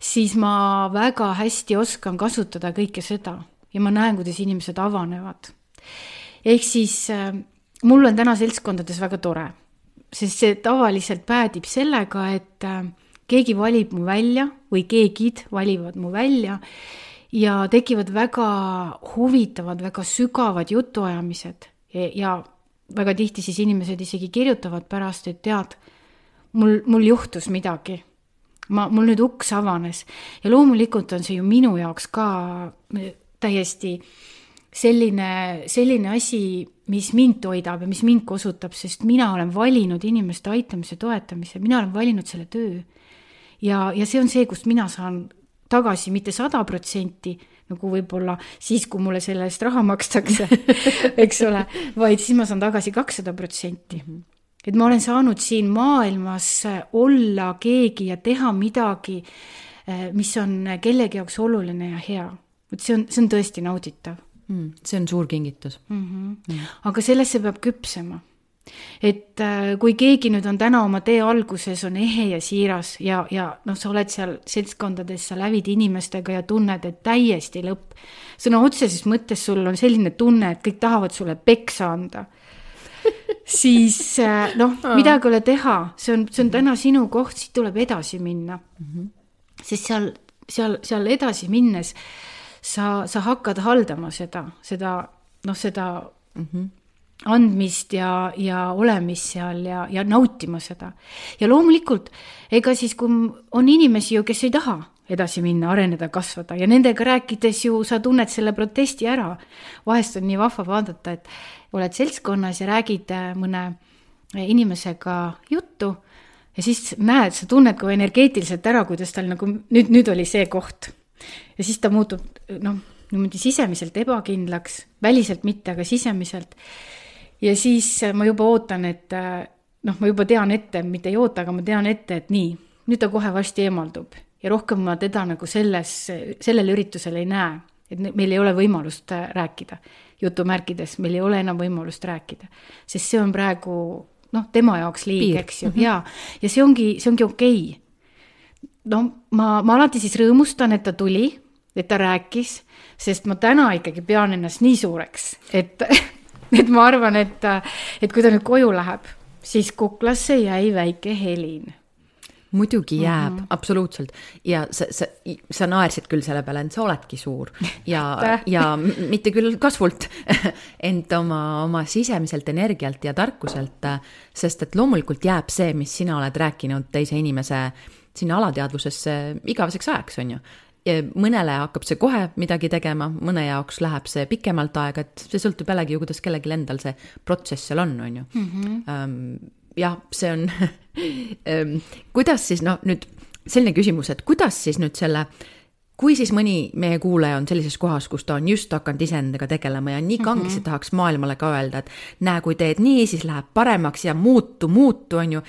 siis ma väga hästi oskan kasutada kõike seda ja ma näen, kuidas inimesed avanevad. ehk siis mul on täna seltskondades väga tore sest see tavaliselt päädib sellega, et äh, keegi valib mu välja või keegid valivad mu välja ja tekivad väga huvitavad, väga sügavad jutuajamised ja, ja väga tihti siis inimesed isegi kirjutavad pärast, et tead, mul, mul juhtus midagi. ma, mul nüüd uks avanes ja loomulikult on see ju minu jaoks ka täiesti selline, selline asi, mis mind toidab ja mis mind kosutab, sest mina olen valinud inimeste aitamise, toetamise, mina olen valinud selle töö. ja, ja see on see, kust mina saan tagasi mitte sada protsenti, nagu võib-olla siis, kui mulle selle eest raha makstakse eks ole, vaid siis ma saan tagasi kakssada protsenti. et ma olen saanud siin maailmas olla keegi ja teha midagi, eh, mis on kellegi jaoks oluline ja hea. vot see on, see on tõesti nauditav mm,. see on suur kingitus mm. -hmm. Mm. aga sellesse peab küpsema. Et äh, kui keegi nüüd on täna oma tee alguses, on ehe ja siiras ja, ja noh, sa oled seal seltskondades, sa lävid inimestega ja tunned, et täiesti lõpp. sõna otseses mõttes sul on selline tunne, et kõik tahavad sulle peksa anda siis äh, noh, midagi ei ole teha, see on, see on täna sinu koht, siit tuleb edasi minna mm. -hmm. sest seal, seal, seal edasi minnes sa, sa hakkad haldama seda, seda noh, seda mm -hmm. Andmist ja, ja olemist seal ja, ja nautima seda. ja loomulikult, ega siis, kui on inimesi ju, kes ei taha edasi minna, areneda, kasvada ja nendega rääkides ju sa tunned selle protesti ära. vahest on nii vahva vaadata, et oled seltskonnas ja räägid äh, mõne inimesega juttu ja siis näed, sa tunned ka energeetiliselt ära, kuidas tal nagu nüüd, nüüd oli see koht ja siis ta muutub noh, niimoodi sisemiselt ebakindlaks, väliselt mitte, aga sisemiselt. Ja siis ma juba ootan, et noh, ma juba tean ette, mitte ei oota, aga ma tean ette, et nii, nüüd ta kohe varsti eemaldub. Ja rohkem ma teda nagu selles, sellel üritusel ei näe, et meil ei ole võimalust rääkida, jutumärkides, meil ei ole enam võimalust rääkida, sest see on praegu noh, tema jaoks liig, eks ju. Mm, -hmm. ja, ja see ongi, see ongi okei. Okay no ma, ma alati siis rõõmustan, et ta tuli, et ta rääkis, sest ma täna ikkagi pean ennast nii suureks, et, et ma arvan, et, et kui ta nüüd koju läheb, siis kuklasse jäi väike helin muidugi jääb mm, -hmm. absoluutselt ja sa, sa, sa naersid küll selle peale, et sa oledki suur ja ja mitte küll kasvult ent oma, oma sisemiselt energialt ja tarkuselt, sest et loomulikult jääb see, mis sina oled rääkinud teise inimese sinna alateadvusesse igaveseks ajaks, on ju. Mõnele hakkab see kohe midagi tegema, mõne jaoks läheb see pikemalt aega, et see sõltub jällegi ju, kuidas kellelgi endal see protsess seal on, on ju mm. -hmm. jah, see on kuidas siis noh, nüüd selline küsimus, et kuidas siis nüüd selle kui siis mõni meie kuulaja on sellises kohas, kus ta on just hakanud iseendaga tegelema ja nii kangesti mm -hmm. tahaks maailmale ka öelda, et näe, kui teed nii, siis läheb paremaks ja muutu, muutu, on ju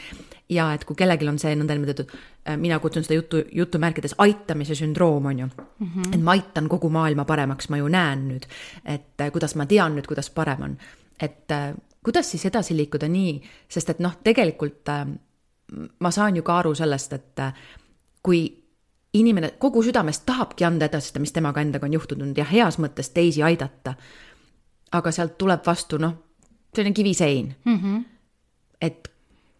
ja et kui kellelgi on see nõndanimetatud, mina kutsun seda jutu, jutumärkides aitamise sündroom, on ju mm. -hmm. et ma aitan kogu maailma paremaks, ma ju näen nüüd, et äh, kuidas ma tean nüüd, kuidas parem on. et äh, kuidas siis edasi liikuda nii, sest et noh, tegelikult ma saan ju ka aru sellest, et kui inimene kogu südamest tahabki anda edasi seda, mis temaga endaga on juhtunud ja heas mõttes teisi aidata, aga sealt tuleb vastu noh, selline kivisein mm. -hmm. et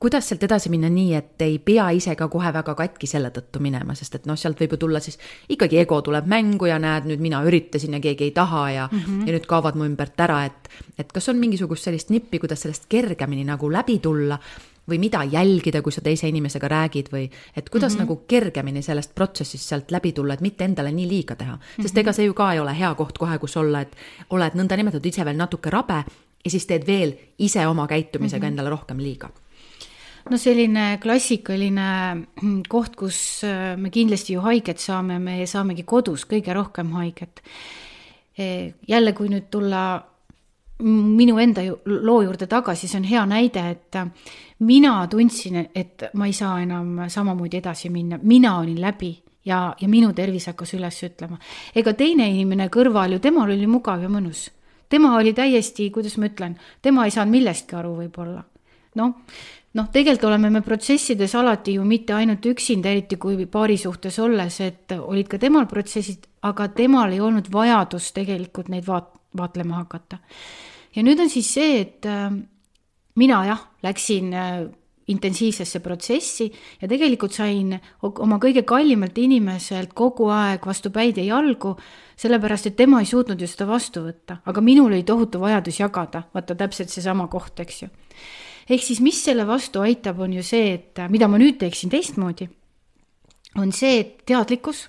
kuidas sealt edasi minna nii, et ei pea ise ka kohe väga katki selle tõttu minema, sest et noh, sealt võib ju tulla siis ikkagi ego tuleb mängu ja näed, nüüd mina üritasin ja keegi ei taha ja mm, -hmm. ja nüüd kaovad mu ümbert ära, et, et kas on mingisugust sellist nippi, kuidas sellest kergemini nagu läbi tulla või mida jälgida, kui sa teise inimesega räägid või et kuidas mm -hmm. nagu kergemini sellest protsessist sealt läbi tulla, et mitte endale nii liiga teha. sest ega see ju ka ei ole hea koht kohe, kus olla, et oled nõndanimetatud ise veel natuke rabe ja siis teed veel ise oma käitumisega mm -hmm. endale rohkem liiga no selline klassikaline koht, kus äh, me kindlasti ju haiget saame, me saamegi kodus kõige rohkem haiget. E, jälle, kui nüüd tulla minu enda loo juurde tagasi, see on hea näide, et mina tundsin, et ma ei saa enam samamoodi edasi minna, mina olin läbi ja, ja minu tervis hakkas üles ütlema. ega teine inimene kõrval ju, temal oli mugav ja mõnus. tema oli täiesti, kuidas ma ütlen, tema ei saanud millestki aru võib-olla. noh, noh, tegelikult oleme me protsessides alati ju mitte ainult üksinda, eriti kui paari suhtes olles, et olid ka temal protsessid, aga temal ei olnud vajadust tegelikult neid vaat-, vaatlema hakata. ja nüüd on siis see, et äh, mina jah, läksin äh, intensiivsesse protsessi ja tegelikult sain oma kõige kallimalt inimeselt kogu aeg vastu päid ja jalgu, sellepärast et tema ei suutnud ju seda vastu võtta, aga minul oli tohutu vajadus jagada, vaata täpselt seesama koht, eks ju. Ehk siis, mis selle vastu aitab, on ju see, et äh, mida ma nüüd teeksin teistmoodi, on see, et teadlikkus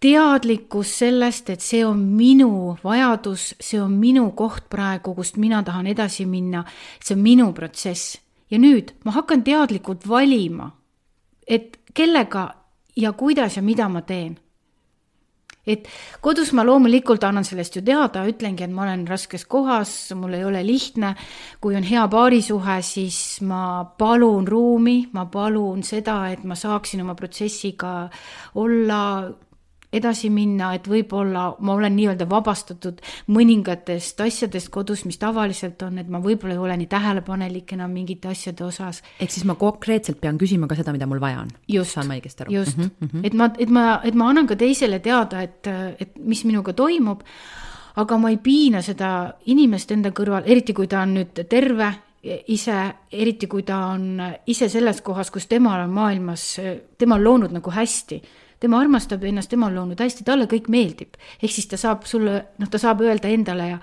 teadlikkus sellest, et see on minu vajadus, see on minu koht praegu, kust mina tahan edasi minna, see on minu protsess. ja nüüd ma hakkan teadlikult valima, et kellega ja kuidas ja mida ma teen. Et kodus ma loomulikult annan sellest ju teada, ütlengi, et ma olen raskes kohas, mul ei ole lihtne. kui on hea paarisuhe, siis ma palun ruumi, ma palun seda, et ma saaksin oma protsessiga olla edasi minna, et võib-olla ma olen nii-öelda vabastatud mõningatest asjadest kodus, mis tavaliselt on, et ma võib-olla ei ole nii tähelepanelik enam mingite asjade osas. ehk siis ma konkreetselt pean küsima ka seda, mida mul vaja on. saan ma õigesti aru? just mm, -hmm. et ma, et ma, et ma annan ka teisele teada, et, et mis minuga toimub, aga ma ei piina seda inimest enda kõrval, eriti kui ta on nüüd terve ise, eriti kui ta on ise selles kohas, kus tema on maailmas, tema on loonud nagu hästi tema armastab ennast, tema on loonud hästi, talle kõik meeldib. ehk siis ta saab sulle, noh, ta saab öelda endale ja,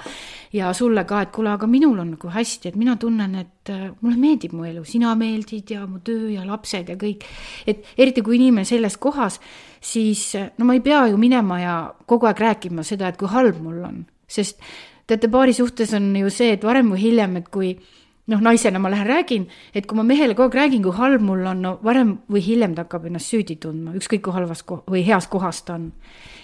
ja sulle ka, et kuule, aga minul on nagu hästi, et mina tunnen, et äh, mulle meeldib mu elu, sina meeldid ja mu töö ja lapsed ja kõik. et eriti, kui inimene selles kohas, siis no ma ei pea ju minema ja kogu aeg rääkima seda, et kui halb mul on, sest teate, paari suhtes on ju see, et varem või hiljem, et kui noh, naisena ma lähen räägin, et kui ma mehele kogu aeg räägin, kui halb mul on, no varem või hiljem ta hakkab ennast süüdi tundma, ükskõik kui halvas ko- või heas kohas ta on.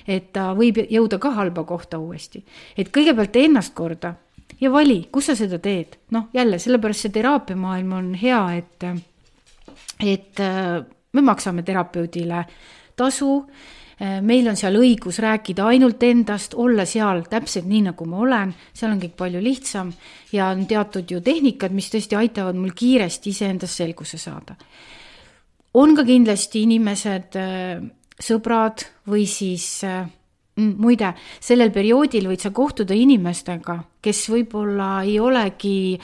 et ta võib jõuda ka halba kohta uuesti. et kõigepealt tee ennast korda ja vali, kus sa seda teed. noh, jälle sellepärast see teraapiamaailm on hea, et, et me maksame terapeudile tasu Äh, meil on seal õigus rääkida ainult endast, olla seal täpselt nii, nagu ma olen, seal on kõik palju lihtsam ja on teatud ju tehnikad, mis tõesti aitavad mul kiiresti iseendas selguse saada. on ka kindlasti inimesed, äh, sõbrad või siis äh, muide, sellel perioodil võid sa kohtuda inimestega, kes võib-olla ei olegi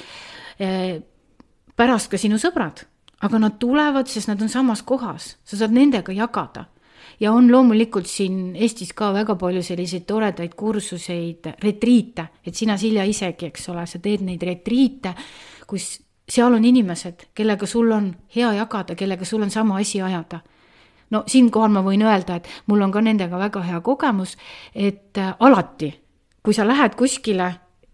pärast ka sinu sõbrad, aga nad tulevad, sest nad on samas kohas, sa saad nendega jagada ja on loomulikult siin Eestis ka väga palju selliseid toredaid kursuseid, retriite, et sina, Silja, isegi, eks ole, sa teed neid retriite, kus seal on inimesed, kellega sul on hea jagada, kellega sul on sama asi ajada no siinkohal ma võin öelda, et mul on ka nendega väga hea kogemus, et äh, alati, kui sa lähed kuskile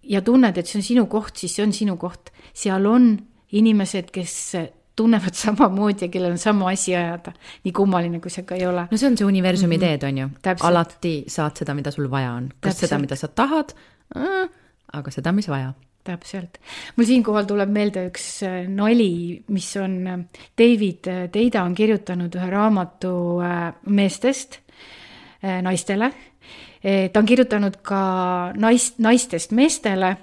ja tunned, et see on sinu koht, siis see on sinu koht. seal on inimesed, kes tunnevad samamoodi ja kellel on sama asi ajada, nii kummaline, kui see ka ei ole. no see on see universumi mm -hmm. teed, on ju. alati saad seda, mida sul vaja on, kas Täpselt. seda, mida sa tahad äh,, aga seda, mis vaja täpselt. mul siinkohal tuleb meelde üks äh, nali, mis on, äh, David äh, Teida on kirjutanud ühe raamatu meestest naistele. ta on kirjutanud ka naist, naistest meestele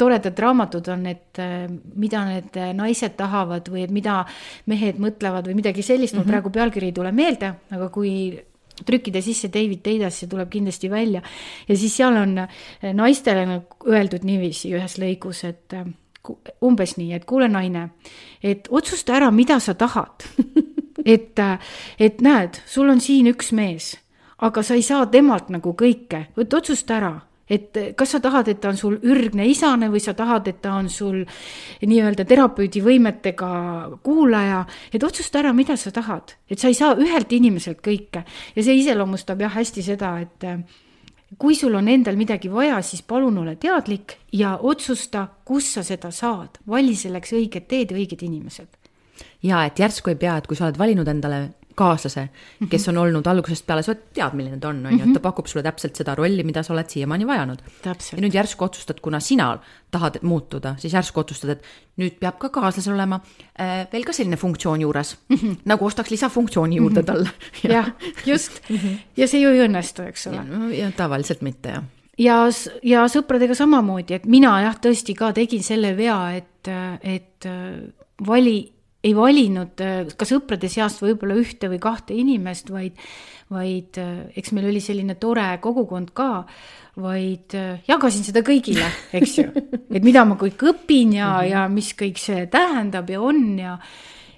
toredad raamatud on, et äh, mida need äh, naised tahavad või et mida mehed mõtlevad või midagi sellist mm, -hmm. mul mhm. praegu pealkiri ei tule meelde, aga kui trükkida sisse David Teidasse, tuleb kindlasti välja. ja siis seal on äh, naistele nagu öeldud niiviisi ühes lõigus, et umbes nii, et kuule, naine, et otsusta ära, mida sa tahad et, et näed, sul on siin üks mees, aga sa ei saa temalt nagu kõike, et otsusta ära et kas sa tahad, et ta on sul ürgne isane või sa tahad, et ta on sul nii-öelda terapeudi võimetega kuulaja, et otsusta ära, mida sa tahad, et sa ei saa ühelt inimeselt kõike. Ja see iseloomustab jah hästi seda, et kui sul on endal midagi vaja, siis palun ole teadlik ja otsusta, kus sa seda saad, vali selleks õiged teed ja õiged inimesed. ja et järsku ei pea, et kui sa oled valinud endale kaaslase, kes on olnud algusest peale, sa tead, milline ta on, on ju, et ta pakub sulle täpselt seda rolli, mida sa oled siiamaani vajanud. ja nüüd järsku otsustad, kuna sina tahad muutuda, siis järsku otsustad, et nüüd peab ka kaaslasel olema äh, veel ka selline funktsioon juures mm, -hmm. nagu ostaks lisafunktsiooni juurde talle. Jah, just. Ja see ju ei õnnestu, eks ole. ja tavaliselt mitte, jah. Ja, ja sõpradega samamoodi, et mina jah, tõesti ka tegin selle vea, et, et vali ei valinud äh, ka sõprade seast võib-olla ühte või kahte inimest, vaid, vaid äh, eks meil oli selline tore kogukond ka, vaid äh, jagasin seda kõigile, eks ju. et mida ma kõik õpin ja, mhm. ja mis kõik see tähendab ja on ja,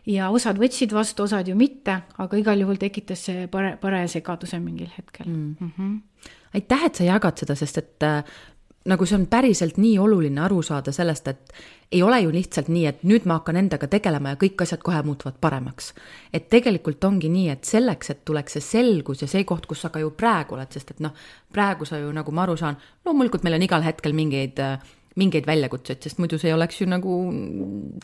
ja osad võtsid vastu, osad ju mitte, aga igal juhul tekitas see pare, paraja segaduse mingil hetkel mm. -hmm. aitäh, et sa jagad seda, sest et nagu see on päriselt nii oluline aru saada sellest, et ei ole ju lihtsalt nii, et nüüd ma hakkan endaga tegelema ja kõik asjad kohe muutuvad paremaks. et tegelikult ongi nii, et selleks, et tuleks see selgus ja see koht, kus sa ka ju praegu oled, sest et noh, praegu sa ju, nagu ma aru saan, loomulikult meil on igal hetkel mingeid äh, mingeid väljakutseid, sest muidu see ei oleks ju nagu.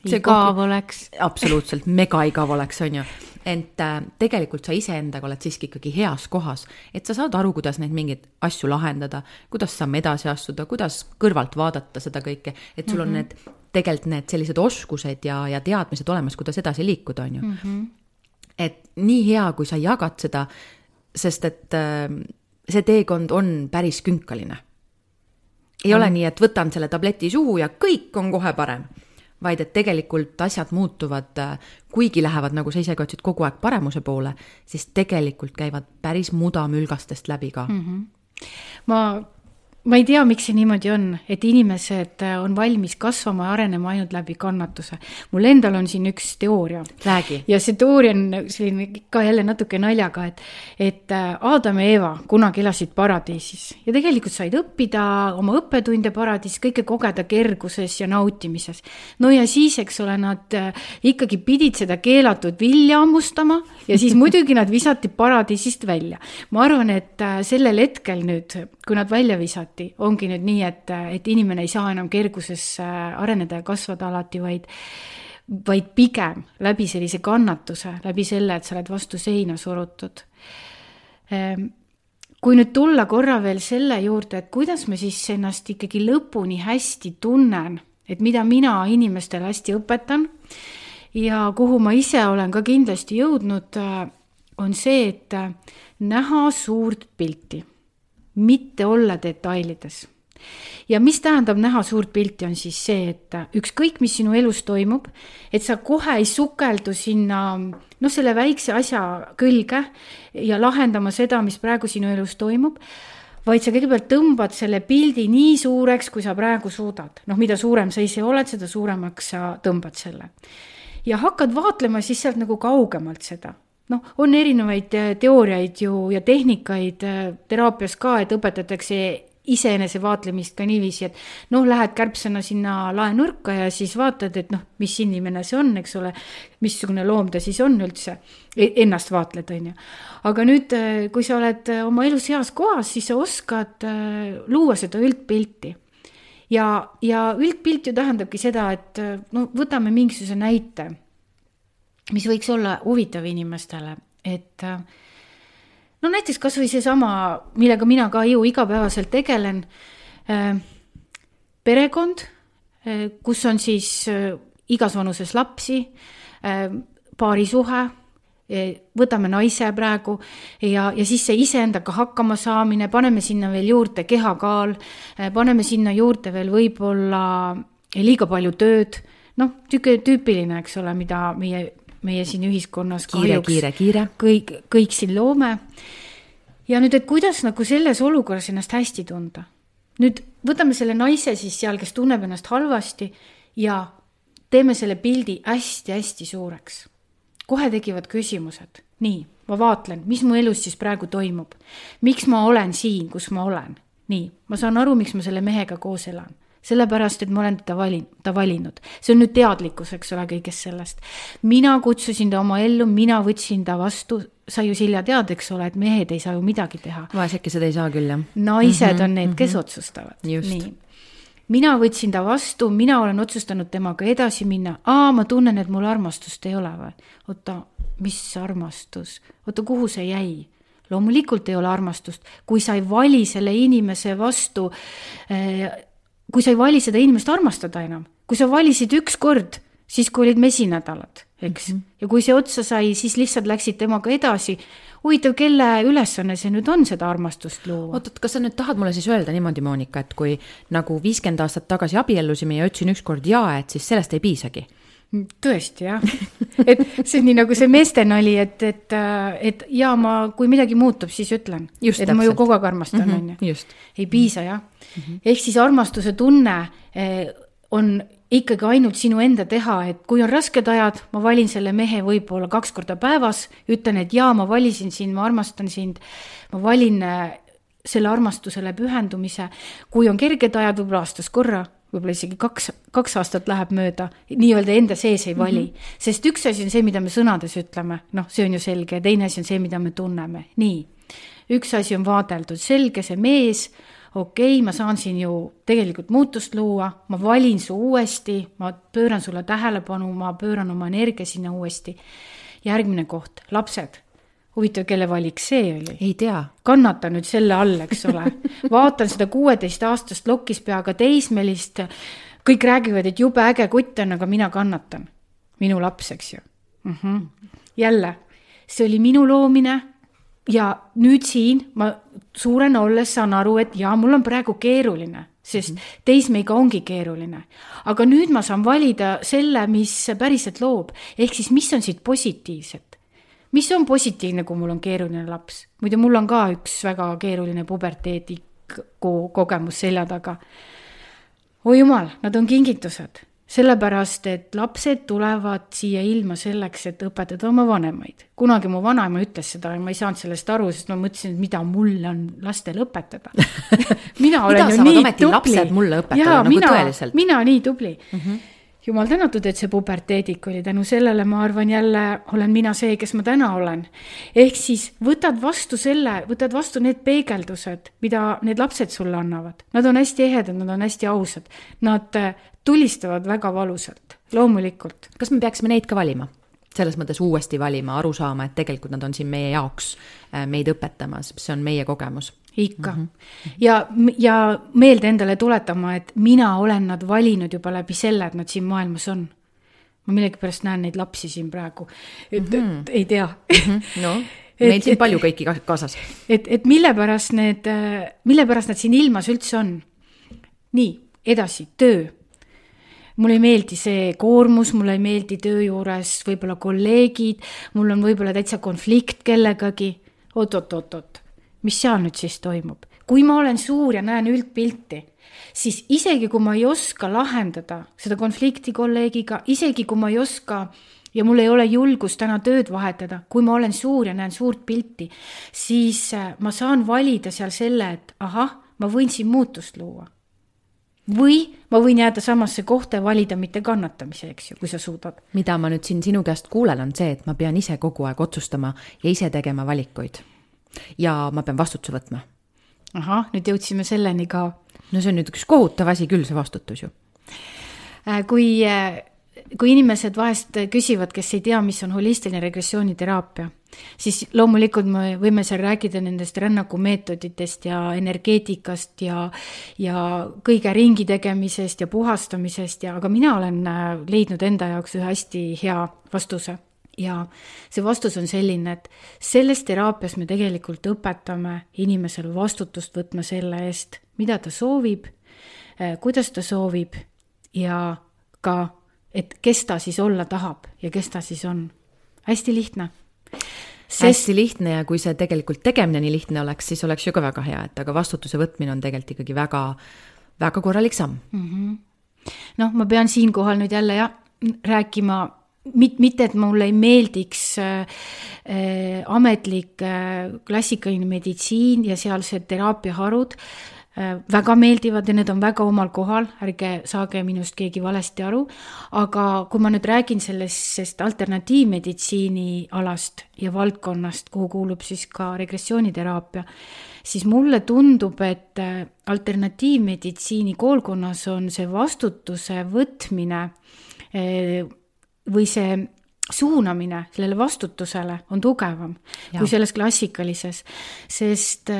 igav koht... oleks. absoluutselt mega igav oleks, on ju. ent äh, tegelikult sa iseendaga oled siiski ikkagi heas kohas, et sa saad aru, kuidas neid mingeid asju lahendada, kuidas samme edasi astuda, kuidas kõrvalt vaadata seda kõike, et sul mm -hmm. on mhm. need, tegelikult need sellised oskused ja, ja teadmised olemas, kuidas edasi liikuda, on ju mm. -hmm. et nii hea, kui sa jagad seda, sest et äh, see teekond on päris künkaline ei mm. ole nii, et võtan selle tableti suhu ja kõik on kohe parem, vaid et tegelikult asjad muutuvad, äh, kuigi lähevad, nagu sa ise ka ütlesid, kogu aeg paremuse poole, siis tegelikult käivad päris mudamülgastest läbi ka mm. -hmm. ma ma ei tea, miks see niimoodi on, et inimesed äh, on valmis kasvama ja arenema ainult läbi kannatuse. mul endal on siin üks teooria. ja see teooria on selline ka jälle natuke naljaga, et, et äh, Aadam ja Eeva kunagi elasid paradiisis ja tegelikult said õppida oma õppetunde paradiisis, kõike kogeda kerguses ja nautimises. no ja siis, eks ole, nad äh, ikkagi pidid seda keelatud vilja hammustama ja siis muidugi nad visati paradiisist välja. ma arvan, et sellel hetkel nüüd, kui nad välja visati, alati ongi nüüd nii, et, et inimene ei saa enam kerguses äh, areneda ja kasvada alati, vaid vaid pigem läbi sellise kannatuse, läbi selle, et sa oled vastu seina surutud. Ehm, kui nüüd tulla korra veel selle juurde, et kuidas ma siis ennast ikkagi lõpuni hästi tunnen, et mida mina inimestele hästi õpetan ja kuhu ma ise olen ka kindlasti jõudnud, äh, on see, et äh, näha suurt pilti mitte olla detailides. ja mis tähendab näha suurt pilti, on siis see, et ükskõik, mis sinu elus toimub, et sa kohe ei sukeldu sinna noh, selle väikse asja külge ja lahendama seda, mis praegu sinu elus toimub vaid sa kõigepealt tõmbad selle pildi nii suureks, kui sa praegu suudad. noh, mida suurem sa ise oled, seda suuremaks sa tõmbad selle. ja hakkad vaatlema siis sealt nagu kaugemalt seda noh, on erinevaid äh, teooriaid ju ja tehnikaid äh, teraapias ka, et õpetatakse iseenese vaatlemist ka niiviisi, et noh, lähed kärbsena sinna laenurka ja siis vaatad, et noh, mis inimene see on, eks ole, missugune loom ta siis on üldse, e-, ennast vaatled, on ju. aga nüüd, äh, kui sa oled oma elus heas kohas, siis sa oskad luua seda üldpilti ja, ja üldpilt ju tähendabki seda, et no võtame mingisuguse näite mis võiks olla huvitav inimestele, et äh, no näiteks kasvõi seesama, millega mina ka ju igapäevaselt tegelen, äh, perekond, äh, kus on siis igas vanuses lapsi, paarisuhe, võtame naise praegu ja, ja siis see iseendaga hakkama saamine, paneme sinna veel juurde kehakaal, paneme sinna juurde veel võib-olla liiga palju tööd, noh, niisugune tüüpiline, eks ole, mida meie meie siin ühiskonnas kiire, kiire, kiire. kõik, kõik siin loome. ja nüüd, et kuidas nagu selles olukorras ennast hästi tunda. nüüd võtame selle naise siis seal, kes tunneb ennast halvasti ja teeme selle pildi hästi-hästi suureks. kohe tekivad küsimused, nii, ma vaatlen, mis mu elus siis praegu toimub. miks ma olen siin, kus ma olen? nii, ma saan aru, miks ma selle mehega koos elan sellepärast, et ma olen teda valin-, ta valinud. see on nüüd teadlikkus, eks ole, kõigest sellest. mina kutsusin ta oma ellu, mina võtsin ta vastu, sa ju, Silja, tead, eks ole, et mehed ei saa ju midagi teha. vaesekesed ei saa küll, jah. naised mm -hmm, on need, kes mm -hmm. otsustavad. nii mina võtsin ta vastu, mina olen otsustanud temaga edasi minna. aa, ma tunnen, et mul armastust ei ole või? oota, mis armastus? oota, kuhu see jäi? loomulikult ei ole armastust, kui sa ei vali selle inimese vastu äh, kui sa ei vali seda inimest armastada enam, kui sa valisid üks kord, siis kui olid mesinädalad, eks mm, -hmm. ja kui see otsa sai, siis lihtsalt läksid temaga edasi. huvitav, kelle ülesanne see nüüd on, seda armastust luua? oot-oot, kas sa nüüd tahad mulle siis öelda niimoodi, Monika, et kui nagu viiskümmend aastat tagasi abiellusime ja ütlesin ükskord jaa, et siis sellest ei piisagi? Tõesti jah, et see on nii nagu see meestenali, et, et, et ja ma, kui midagi muutub, siis ütlen. et täpselt. ma ju kogu aeg armastan, mhm, on ju. ei piisa jah mm -hmm.. ehk siis armastuse tunne eh, on ikkagi ainult sinu enda teha, et kui on rasked ajad, ma valin selle mehe võib-olla kaks korda päevas, ütlen, et jaa, ma valisin sind, ma armastan sind, ma valin eh, selle armastusele pühendumise. kui on kerged ajad, võib-olla aastas korra võib-olla isegi kaks, kaks aastat läheb mööda, nii-öelda enda sees ei vali mm. -hmm. sest üks asi on see, mida me sõnades ütleme, noh, see on ju selge, teine asi on see, mida me tunneme, nii. üks asi on vaadeldud, selge, see mees, okei okay,, ma saan siin ju tegelikult muutust luua, ma valin su uuesti, ma pööran sulle tähelepanu, ma pööran oma energia sinna uuesti. järgmine koht, lapsed huvitav, kelle valik see oli? ei tea. kannata nüüd selle all, eks ole. vaatan seda kuueteistaastast lokis peaga teismelist, kõik räägivad, et jube äge kutt on, aga mina kannatan. minu laps, eks ju mm. -hmm. jälle, see oli minu loomine ja nüüd siin ma suurena olles saan aru, et jaa, mul on praegu keeruline, sest mm -hmm. teismeiga ongi keeruline. aga nüüd ma saan valida selle, mis päriselt loob, ehk siis mis on siit positiivset mis on positiivne, kui mul on keeruline laps? muidu mul on ka üks väga keeruline puberteediku kogemus selja taga. oi jumal, nad on kingitused, sellepärast et lapsed tulevad siia ilma selleks, et õpetada oma vanemaid. kunagi mu vanaema ütles seda ja ma ei saanud sellest aru, sest ma mõtlesin, et mida mul on lastel õpetada mina olen ju nii tubli. mulle õpetada nagu mina, tõeliselt. mina nii tubli mm. -hmm jumal tänatud, et see puberteedik oli, tänu sellele ma arvan jälle olen mina see, kes ma täna olen. ehk siis võtad vastu selle, võtad vastu need peegeldused, mida need lapsed sulle annavad. Nad on hästi ehedad, nad on hästi ausad, nad äh, tulistavad väga valusalt, loomulikult. kas me peaksime neid ka valima? selles mõttes uuesti valima, aru saama, et tegelikult nad on siin meie jaoks, äh, meid õpetamas, see on meie kogemus ikka mm. -hmm. ja, ja meelde endale tuletama, et mina olen nad valinud juba läbi selle, et nad siin maailmas on. ma millegipärast näen neid lapsi siin praegu, et mm, -hmm. et ei tea mm. -hmm. no, meil siin palju kõiki kaasas. et, et mille pärast need, mille pärast nad siin ilmas üldse on. nii, edasi, töö mulle ei meeldi see koormus, mulle ei meeldi töö juures võib-olla kolleegid, mul on võib-olla täitsa konflikt kellegagi oot,. oot-oot-oot-oot, mis seal nüüd siis toimub? kui ma olen suur ja näen üldpilti, siis isegi kui ma ei oska lahendada seda konflikti kolleegiga, isegi kui ma ei oska ja mul ei ole julgust täna tööd vahetada, kui ma olen suur ja näen suurt pilti, siis äh, ma saan valida seal selle, et ahah, ma võin siin muutust luua. või ma võin jääda samasse kohta ja valida mitte kannatamise, eks ju, kui sa suudad. mida ma nüüd siin sinu käest kuulen, on see, et ma pean ise kogu aeg otsustama ja ise tegema valikuid ja ma pean vastutuse võtma. ahah, nüüd jõudsime selleni ka. no see on nüüd üks kohutav asi küll, see vastutus ju. Äh, kui, äh, kui inimesed vahest küsivad, kes ei tea, mis on holistiline regressiooniteraapia, siis loomulikult me võime seal rääkida nendest rännakumeetoditest ja energeetikast ja, ja kõige ringi tegemisest ja puhastamisest ja, aga mina olen äh, leidnud enda jaoks ühe hästi hea vastuse ja see vastus on selline, et selles teraapias me tegelikult õpetame inimesel vastutust võtma selle eest, mida ta soovib, eh, kuidas ta soovib ja ka, et kes ta siis olla tahab ja kes ta siis on. hästi lihtne. Sest... hästi lihtne ja kui see tegelikult tegemine nii lihtne oleks, siis oleks ju ka väga hea, et aga vastutuse võtmine on tegelikult ikkagi väga, väga korralik samm mm -hmm.. noh, ma pean siinkohal nüüd jälle jah, rääkima mit-, mitte, et mulle ei meeldiks äh, äh, ametlik äh, klassikaline meditsiin ja sealsed teraapiaharud Äh, väga meeldivad ja need on väga omal kohal, ärge saage minust keegi valesti aru. aga kui ma nüüd räägin sellest alternatiivmeditsiini alast ja valdkonnast, kuhu kuulub siis ka regressiooniteraapia, siis mulle tundub, et äh, alternatiivmeditsiini koolkonnas on see vastutuse võtmine äh, või see suunamine sellele vastutusele on tugevam ja. kui selles klassikalises, sest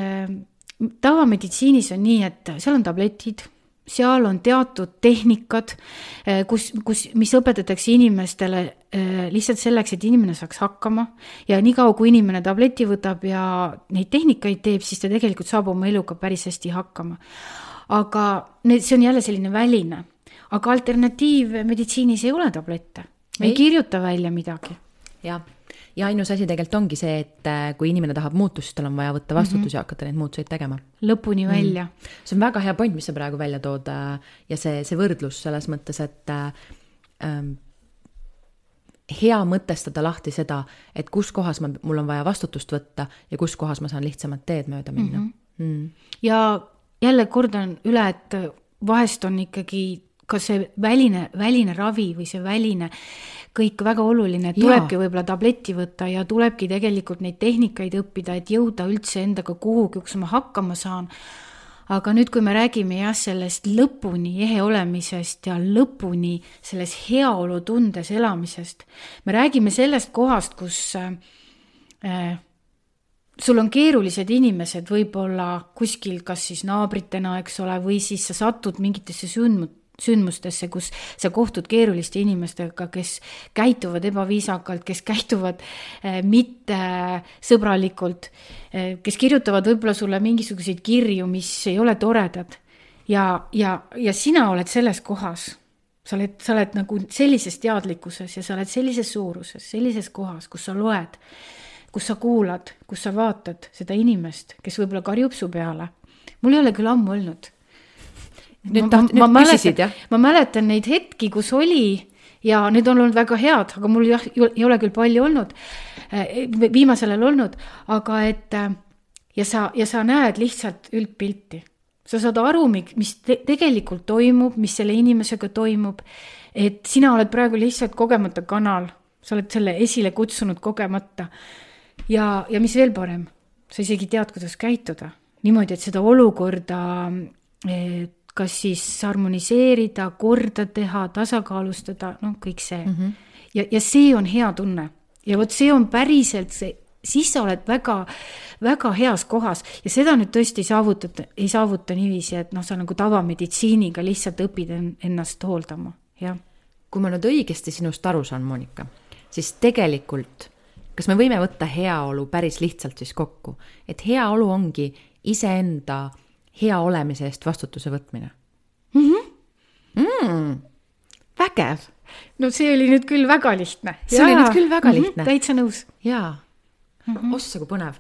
tavameditsiinis on nii, et seal on tabletid, seal on teatud tehnikad, eh, kus, kus, mis õpetatakse inimestele eh, lihtsalt selleks, et inimene saaks hakkama. ja niikaua, kui inimene tableti võtab ja neid tehnikaid teeb, siis ta tegelikult saab oma eluga päris hästi hakkama. aga need, see on jälle selline väline, aga alternatiivmeditsiinis ei ole tablette, me ei, ei kirjuta välja midagi. jah ja ainus asi tegelikult ongi see, et äh, kui inimene tahab muutust, tal on vaja võtta vastutus mm -hmm. ja hakata neid muutuseid tegema. lõpuni mhm. välja mm. -hmm. see on väga hea point, mis sa praegu välja tood äh, ja see, see võrdlus selles mõttes, et äh, ähm, hea mõtestada lahti seda, et kus kohas ma, mul on vaja vastutust võtta ja kus kohas ma saan lihtsamat teed mööda minna mm. -hmm. Mm. ja jälle kordan üle, et vahest on ikkagi ka see väline, väline ravi või see väline kõik väga oluline, et tulebki võib-olla tableti võtta ja tulebki tegelikult neid tehnikaid õppida, et jõuda üldse endaga kuhugi, kus ma hakkama saan. aga nüüd, kui me räägime jah, sellest lõpuni ehe olemisest ja lõpuni selles heaolutundes elamisest, me räägime sellest kohast, kus äh, sul on keerulised inimesed võib-olla kuskil, kas siis naabritena, eks ole, või siis sa satud mingitesse sündmut-, sündmustesse, kus sa kohtud keeruliste inimestega, kes käituvad ebaviisakalt, kes käituvad äh, mitte sõbralikult äh,, kes kirjutavad võib-olla sulle mingisuguseid kirju, mis ei ole toredad. ja, ja, ja sina oled selles kohas, sa oled, sa oled nagu sellises teadlikkuses ja sa oled sellises suuruses, sellises kohas, kus sa loed, kus sa kuulad, kus sa vaatad seda inimest, kes võib-olla karjub su peale. mul ei ole küll ammu olnud nüüd nüüd ma küsisid, jah? ma mäletan neid hetki, kus oli ja need on olnud väga head, aga mul jah, ei ole küll palju olnud, eh, viimasel ajal olnud, aga et eh, ja sa, ja sa näed lihtsalt üldpilti. sa saad aru, mis te tegelikult toimub, mis selle inimesega toimub, et sina oled praegu lihtsalt kogemata kanal, sa oled selle esile kutsunud kogemata. ja, ja mis veel parem, sa isegi tead, kuidas käituda niimoodi, et seda olukorda et kas siis harmoniseerida, korda teha, tasakaalustada, noh, kõik see mm. -hmm. ja, ja see on hea tunne ja vot see on päriselt see, siis sa oled väga, väga heas kohas ja seda nüüd tõesti ei saavutada, ei saavuta niiviisi, et noh, sa nagu tavameditsiiniga lihtsalt õpid ennast hooldama, jah. kui ma nüüd õigesti sinust aru saan, Monika, siis tegelikult kas me võime võtta heaolu päris lihtsalt siis kokku, et heaolu ongi iseenda hea olemise eest vastutuse võtmine mm. -hmm. Mm, vägev. no see oli nüüd küll väga lihtne. see Jaa. oli nüüd küll väga mhm, lihtne mm. -hmm, täitsa nõus. jaa mm -hmm., ossa kui põnev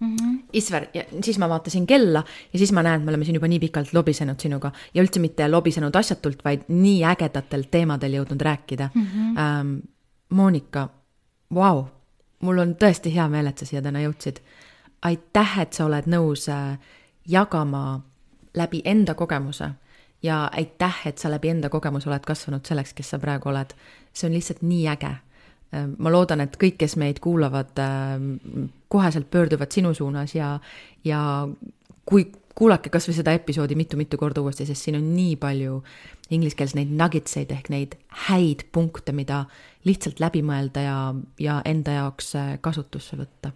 mm. -hmm. Isver, ja siis ma vaatasin kella ja siis ma näen, et me oleme siin juba nii pikalt lobisenud sinuga ja üldse mitte lobisenud asjatult, vaid nii ägedatel teemadel jõudnud rääkida mm. -hmm. Ähm, Monika, vau, mul on tõesti hea meel, et sa siia täna jõudsid. aitäh, et sa oled nõus äh, jagama läbi enda kogemuse ja aitäh, et sa läbi enda kogemuse oled kasvanud selleks, kes sa praegu oled. see on lihtsalt nii äge. ma loodan, et kõik, kes meid kuulavad, koheselt pöörduvad sinu suunas ja, ja kui kuulake kasvõi seda episoodi mitu-mitu korda uuesti, sest siin on nii palju inglise keeles neid nuggets eid ehk neid häid punkte, mida lihtsalt läbi mõelda ja, ja enda jaoks kasutusse võtta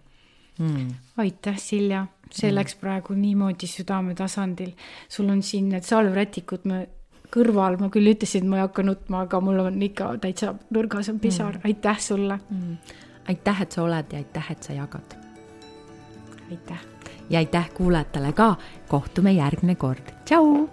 mm.. aitäh, Silja, see mm. läks praegu niimoodi südametasandil. sul on siin need salvrätikud me kõrval, ma küll ütlesin, et ma ei hakka nutma, aga mul on ikka täitsa nurgas on pisar mm., aitäh sulle mm.. aitäh, et sa oled ja aitäh, et sa jagad. aitäh. ja aitäh kuulajatele ka, kohtume järgmine kord, tšau